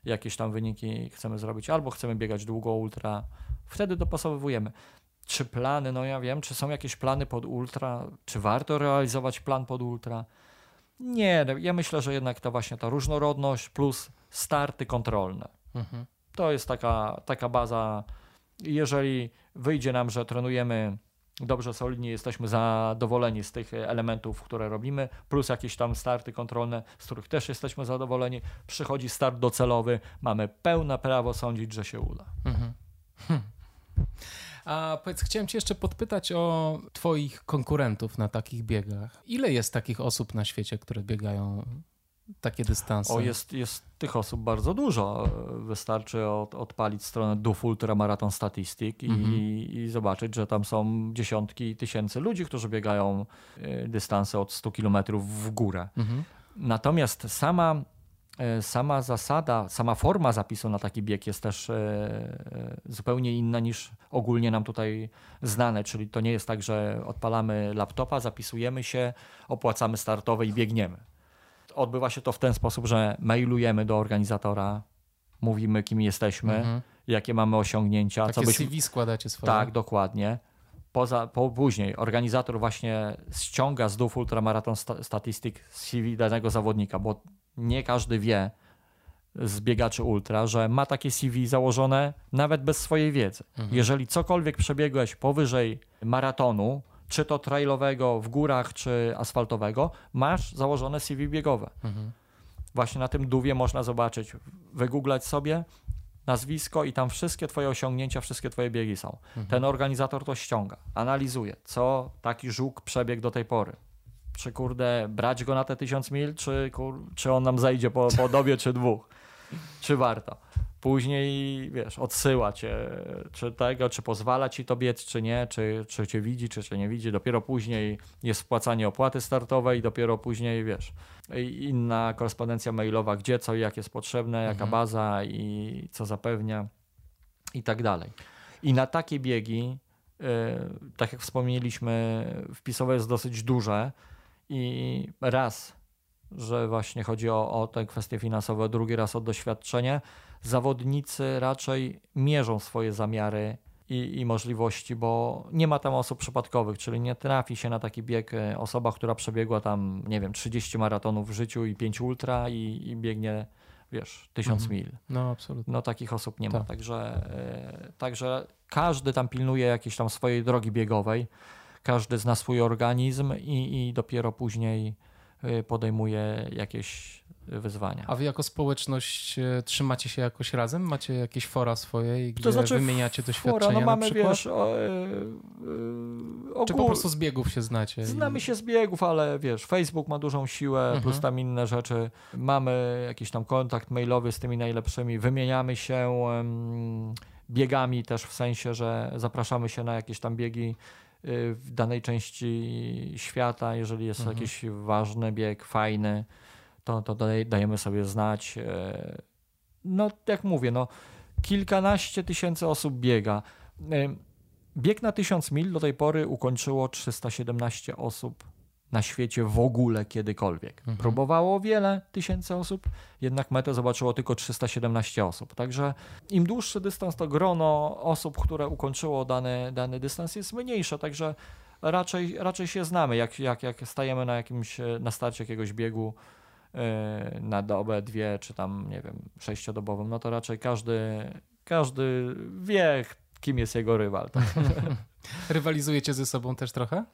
jakieś tam wyniki chcemy zrobić, albo chcemy biegać długo ultra. Wtedy dopasowujemy. Czy plany, no ja wiem, czy są jakieś plany pod ultra, czy warto realizować plan pod ultra? Nie, no ja myślę, że jednak to właśnie ta różnorodność plus starty kontrolne. Mhm. To jest taka, taka baza. Jeżeli wyjdzie nam, że trenujemy dobrze, solidnie, jesteśmy zadowoleni z tych elementów, które robimy, plus jakieś tam starty kontrolne, z których też jesteśmy zadowoleni, przychodzi start docelowy, mamy pełne prawo sądzić, że się uda. Mhm. Hm. A powiedz, chciałem Cię jeszcze podpytać o Twoich konkurentów na takich biegach. Ile jest takich osób na świecie, które biegają takie dystanse? O, jest, jest tych osób bardzo dużo. Wystarczy od, odpalić stronę DUF Ultra Marathon Statistic i, Mhm. i zobaczyć, że tam są dziesiątki tysięcy ludzi, którzy biegają y, dystanse od 100 km w górę. Mhm. Natomiast sama, e, sama zasada, sama forma zapisu na taki bieg jest też e, e, zupełnie inna niż ogólnie nam tutaj znane, czyli to nie jest tak, że odpalamy laptopa, zapisujemy się, opłacamy startowe i biegniemy. Odbywa się to w ten sposób, że mailujemy do organizatora, mówimy kim jesteśmy, Mhm. jakie mamy osiągnięcia, Takie co byś, CV składacie swoje? tak, dokładnie. Poza, po, później organizator właśnie ściąga z DUF Ultramarathon sta, Statistic CV danego zawodnika, bo nie każdy wie z biegaczy ultra, że ma takie CV założone nawet bez swojej wiedzy. Jeżeli cokolwiek przebiegłeś powyżej maratonu, czy to trailowego w górach, czy asfaltowego, masz założone CV biegowe. Mhm. Właśnie na tym duwie można zobaczyć, wygooglać sobie nazwisko i tam wszystkie twoje osiągnięcia, wszystkie twoje biegi są. Ten organizator to ściąga, analizuje, co taki żuk przebiegł do tej pory. Czy kurde, brać go na te tysiąc mil, czy, kur, czy on nam zajdzie po, po dobie, czy dwóch? Czy warto? Później, wiesz, odsyła cię, czy tego, czy pozwala ci to biec, czy nie, czy, czy cię widzi, czy cię nie widzi. Dopiero później jest wpłacanie opłaty startowej, dopiero później, wiesz, inna korespondencja mailowa, gdzie, co i jak jest potrzebne, jaka Mhm. baza i co zapewnia. i tak dalej. I na takie biegi, y, tak jak wspomnieliśmy, wpisowe jest dosyć duże i raz, że właśnie chodzi o, o te kwestie finansowe, drugi raz o doświadczenie, zawodnicy raczej mierzą swoje zamiary i, i, możliwości, bo nie ma tam osób przypadkowych, czyli nie trafi się na taki bieg e, osoba, która przebiegła tam, nie wiem, 30 maratonów w życiu i 5 ultra i, i biegnie, wiesz, 1000 mhm. mil. No, absolutnie. No takich osób nie tak. ma, także, e, także każdy tam pilnuje jakiejś tam swojej drogi biegowej, każdy zna swój organizm i, i dopiero później e, podejmuje jakieś wyzwania. A wy jako społeczność e, trzymacie się jakoś razem? Macie jakieś fora swoje, gdzie to znaczy wymieniacie doświadczenia fora, no mamy, wiesz, o, e, e, Czy po prostu z biegów się znacie? Znamy i... się z biegów, ale wiesz, Facebook ma dużą siłę, mhm. plus tam inne rzeczy. Mamy jakiś tam kontakt mailowy z tymi najlepszymi, wymieniamy się um, biegami też w sensie, że zapraszamy się na jakieś tam biegi y, w danej części świata, jeżeli jest mhm. jakiś ważny bieg, fajny to, to dajemy sobie znać. E, no, jak mówię, no, kilkanaście tysięcy osób biega. E, bieg na tysiąc mil do tej pory ukończyło 317 osób na świecie w ogóle kiedykolwiek. Mhm. Próbowało wiele tysięcy osób, jednak metę zobaczyło tylko 317 osób. Także im dłuższy dystans, to grono osób, które ukończyło dany, dany dystans jest mniejsze, także raczej, raczej się znamy. Jak, jak, jak stajemy na jakimś, na starcie jakiegoś biegu, na dobę, dwie, czy tam, nie wiem, sześciodobową, no to raczej każdy, każdy wie, kim jest jego rywal. Tak? Rywalizujecie ze sobą też trochę?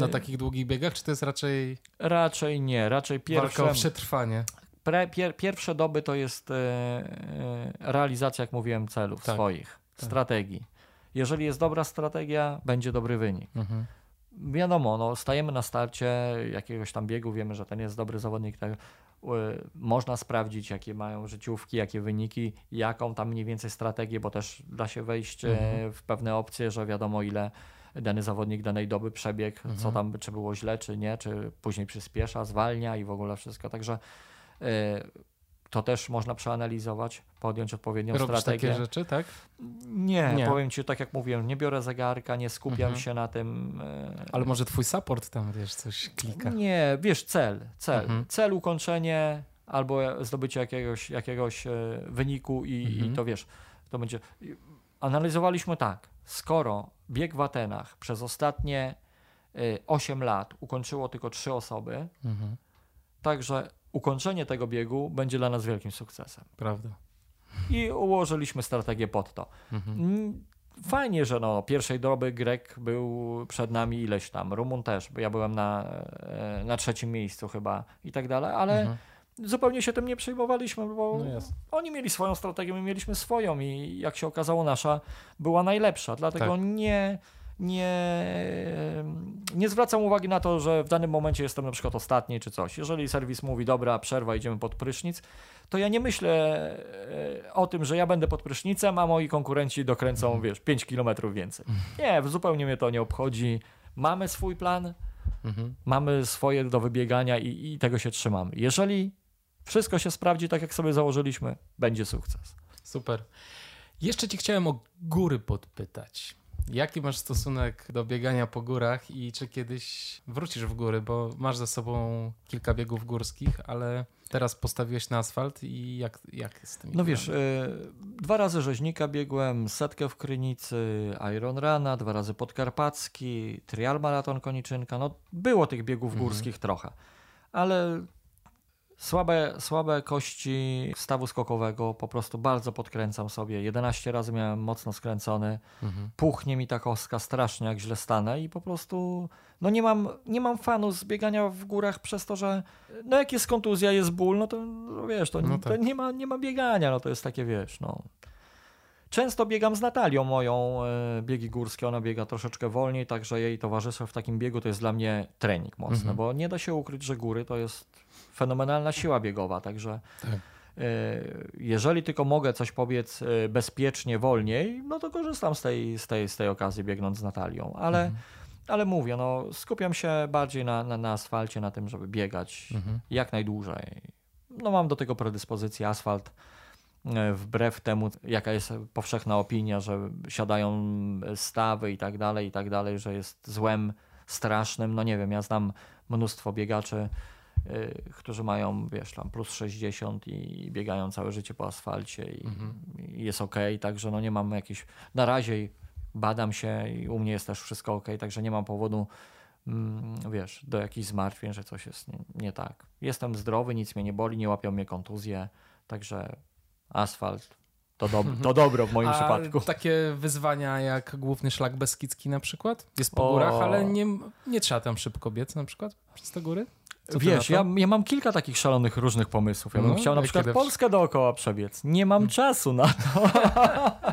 Na y, takich długich biegach, czy to jest raczej... Raczej nie, raczej pierwsze... Walka o przetrwanie. Pre, pier, pierwsze doby to jest e, realizacja, jak mówiłem, celów tak, swoich, tak. strategii. Jeżeli jest dobra strategia, będzie dobry wynik. Mhm wiadomo, no, stajemy na starcie jakiegoś tam biegu, wiemy, że ten jest dobry zawodnik, tak, można sprawdzić, jakie mają życiówki, jakie wyniki, jaką tam mniej więcej strategię, bo też da się wejść e, mhm. w pewne opcje, że wiadomo ile dany zawodnik danej doby przebiegł, mhm. co tam, czy było źle, czy nie, czy później przyspiesza, zwalnia i w ogóle wszystko. Także e, to też można przeanalizować, podjąć odpowiednią Robisz strategię. takie rzeczy, tak? Nie, nie, powiem ci tak jak mówiłem, nie biorę zegarka, nie skupiam mhm. się na tym. E, Ale może twój support tam, wiesz, coś klika? Nie, wiesz, cel, cel. Mhm. Cel, ukończenie albo zdobycie jakiegoś, jakiegoś e, wyniku i, mhm. i to wiesz, to będzie... Analizowaliśmy tak, skoro bieg w Atenach przez ostatnie 8 e, lat ukończyło tylko 3 osoby, mhm. także ukończenie tego biegu będzie dla nas wielkim sukcesem. Prawda. I ułożyliśmy strategię pod to. Mhm. Mm, fajnie, że no, pierwszej doby Grek był przed nami ileś tam, Rumun też, bo ja byłem na, e, na trzecim miejscu chyba i tak dalej, ale mhm. zupełnie się tym nie przejmowaliśmy, bo no oni mieli swoją strategię, my mieliśmy swoją i jak się okazało nasza była najlepsza, dlatego tak. nie nie, nie zwracam uwagi na to, że w danym momencie jestem na przykład ostatni czy coś. Jeżeli serwis mówi, dobra, przerwa, idziemy pod prysznic, to ja nie myślę e, o tym, że ja będę pod prysznicem, a moi konkurenci dokręcą, mhm. wiesz, 5 kilometrów więcej. Nie, zupełnie mnie to nie obchodzi. Mamy swój plan, mhm. mamy swoje do wybiegania i, i tego się trzymamy. Jeżeli wszystko się sprawdzi tak, jak sobie założyliśmy, będzie sukces. Super. Jeszcze ci chciałem o góry podpytać. Jaki masz stosunek do biegania po górach i czy kiedyś wrócisz w góry, bo masz za sobą kilka biegów górskich, ale teraz postawiłeś na asfalt i jak, jak z tym? No wiesz, y, dwa razy rzeźnika biegłem, setkę w Krynicy, Iron Rana, dwa razy podkarpacki, trial maraton koniczynka, no było tych biegów mhm. górskich trochę, ale Słabe, słabe kości stawu skokowego, po prostu bardzo podkręcam sobie. 11 razy miałem mocno skręcony. Mhm. Puchnie mi ta kostka strasznie, jak źle stanę i po prostu no nie mam, nie mam fanu z biegania w górach przez to, że no jak jest kontuzja, jest ból, no to no wiesz, to, no tak. to nie, ma, nie ma biegania, no to jest takie, wiesz, no. Często biegam z Natalią moją, e, biegi górskie, ona biega troszeczkę wolniej, także jej towarzystwo w takim biegu to jest dla mnie trening mocny, mhm. bo nie da się ukryć, że góry to jest fenomenalna siła biegowa, także tak. E, jeżeli tylko mogę coś pobiec e, bezpiecznie, wolniej, no to korzystam z tej, z tej, z tej okazji biegnąc z Natalią, ale, mhm. ale mówię, no, skupiam się bardziej na, na, na asfalcie, na tym, żeby biegać mhm. jak najdłużej. No mam do tego predyspozycję, asfalt e, wbrew temu, jaka jest powszechna opinia, że siadają stawy i tak dalej, i tak dalej, że jest złem strasznym. No nie wiem, ja znam mnóstwo biegaczy, y, którzy mają, wiesz, tam plus 60 i biegają całe życie po asfalcie i, Mhm. i jest ok, także no nie mam jakichś, na razie badam się i u mnie jest też wszystko ok, także nie mam powodu, mm, wiesz, do jakichś zmartwień, że coś jest nie, nie tak. Jestem zdrowy, nic mnie nie boli, nie łapią mnie kontuzje, także asfalt to, dob to dobro w moim A przypadku. takie wyzwania jak główny szlak Beskidzki na przykład? Jest po O. górach, ale nie, nie trzeba tam szybko biec na przykład przez te góry? Co Wiesz, ja, ja mam kilka takich szalonych różnych pomysłów. Ja bym No, chciał na przykład Polskę dookoła przebiec. Nie mam czasu na to.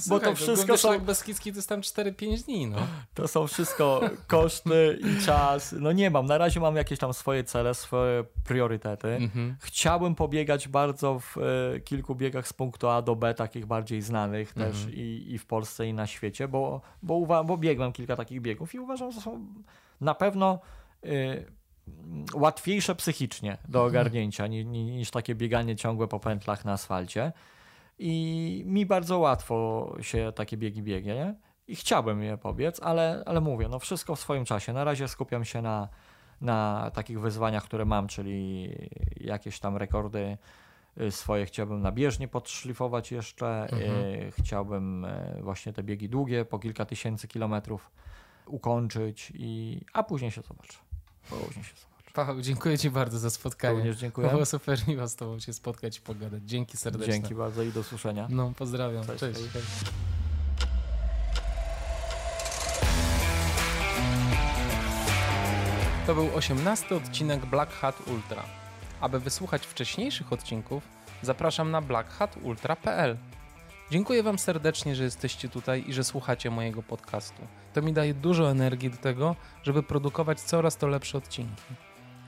Słuchaj, to wszystko główny są- Beskidzki to jest tam 4-5 dni, no. To są wszystko koszty i czas. No nie mam. Na razie mam jakieś tam swoje cele, swoje priorytety. Mhm. Chciałbym pobiegać bardzo w e, kilku biegach z punktu A do B, takich bardziej znanych też Mhm. i, i w Polsce, i na świecie, bo, bo, uwa- bo biegłem kilka takich biegów i uważam, że są na pewno e, łatwiejsze psychicznie do Mhm. ogarnięcia ni, ni, niż takie bieganie ciągłe po pętlach na asfalcie. I mi bardzo łatwo się takie biegi biegnie. Nie? I chciałbym je pobiec, ale, ale mówię, no wszystko w swoim czasie. Na razie skupiam się na, na takich wyzwaniach, które mam, czyli jakieś tam rekordy y, swoje chciałbym na bieżni podszlifować jeszcze. Mhm. y, Chciałbym y, właśnie te biegi długie, po kilka tysięcy kilometrów ukończyć, i, a później się zobaczę. Później się zobaczę. Paweł, dziękuję Ci bardzo za spotkanie. Również dziękuję. Było super miło z Tobą się spotkać i pogadać. Dzięki serdecznie. Dzięki bardzo i do słyszenia. No, pozdrawiam. Cześć, Cześć. Hej. To był 18 odcinek Black Hat Ultra. Aby wysłuchać wcześniejszych odcinków, zapraszam na blackhatultra.pl. Dziękuję Wam serdecznie, że jesteście tutaj i że słuchacie mojego podcastu. To mi daje dużo energii do tego, żeby produkować coraz to lepsze odcinki.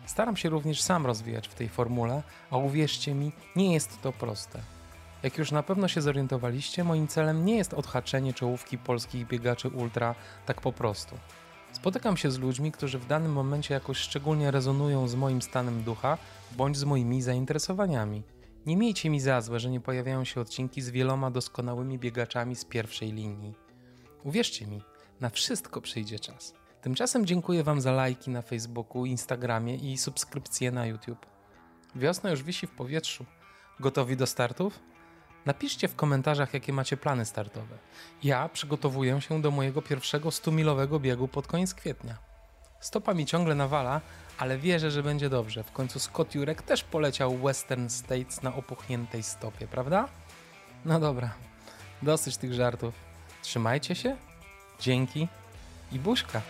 Staram się również sam rozwijać w tej formule, a uwierzcie mi, nie jest to proste. Jak już na pewno się zorientowaliście, moim celem nie jest odhaczenie czołówki polskich biegaczy ultra tak po prostu. Spotykam się z ludźmi, którzy w danym momencie jakoś szczególnie rezonują z moim stanem ducha bądź z moimi zainteresowaniami. Nie miejcie mi za złe, że nie pojawiają się odcinki z wieloma doskonałymi biegaczami z pierwszej linii. Uwierzcie mi, na wszystko przyjdzie czas. Tymczasem dziękuję Wam za lajki na Facebooku, Instagramie i subskrypcje na YouTube. Wiosna już wisi w powietrzu. Gotowi do startów? Napiszcie w komentarzach, jakie macie plany startowe. Ja przygotowuję się do mojego pierwszego 100-milowego biegu pod koniec kwietnia. Stopa mi ciągle nawala, ale wierzę, że będzie dobrze. W końcu Scott Jurek też poleciał Western States na opuchniętej stopie, prawda? No dobra, dosyć tych żartów. Trzymajcie się, dzięki i buźka.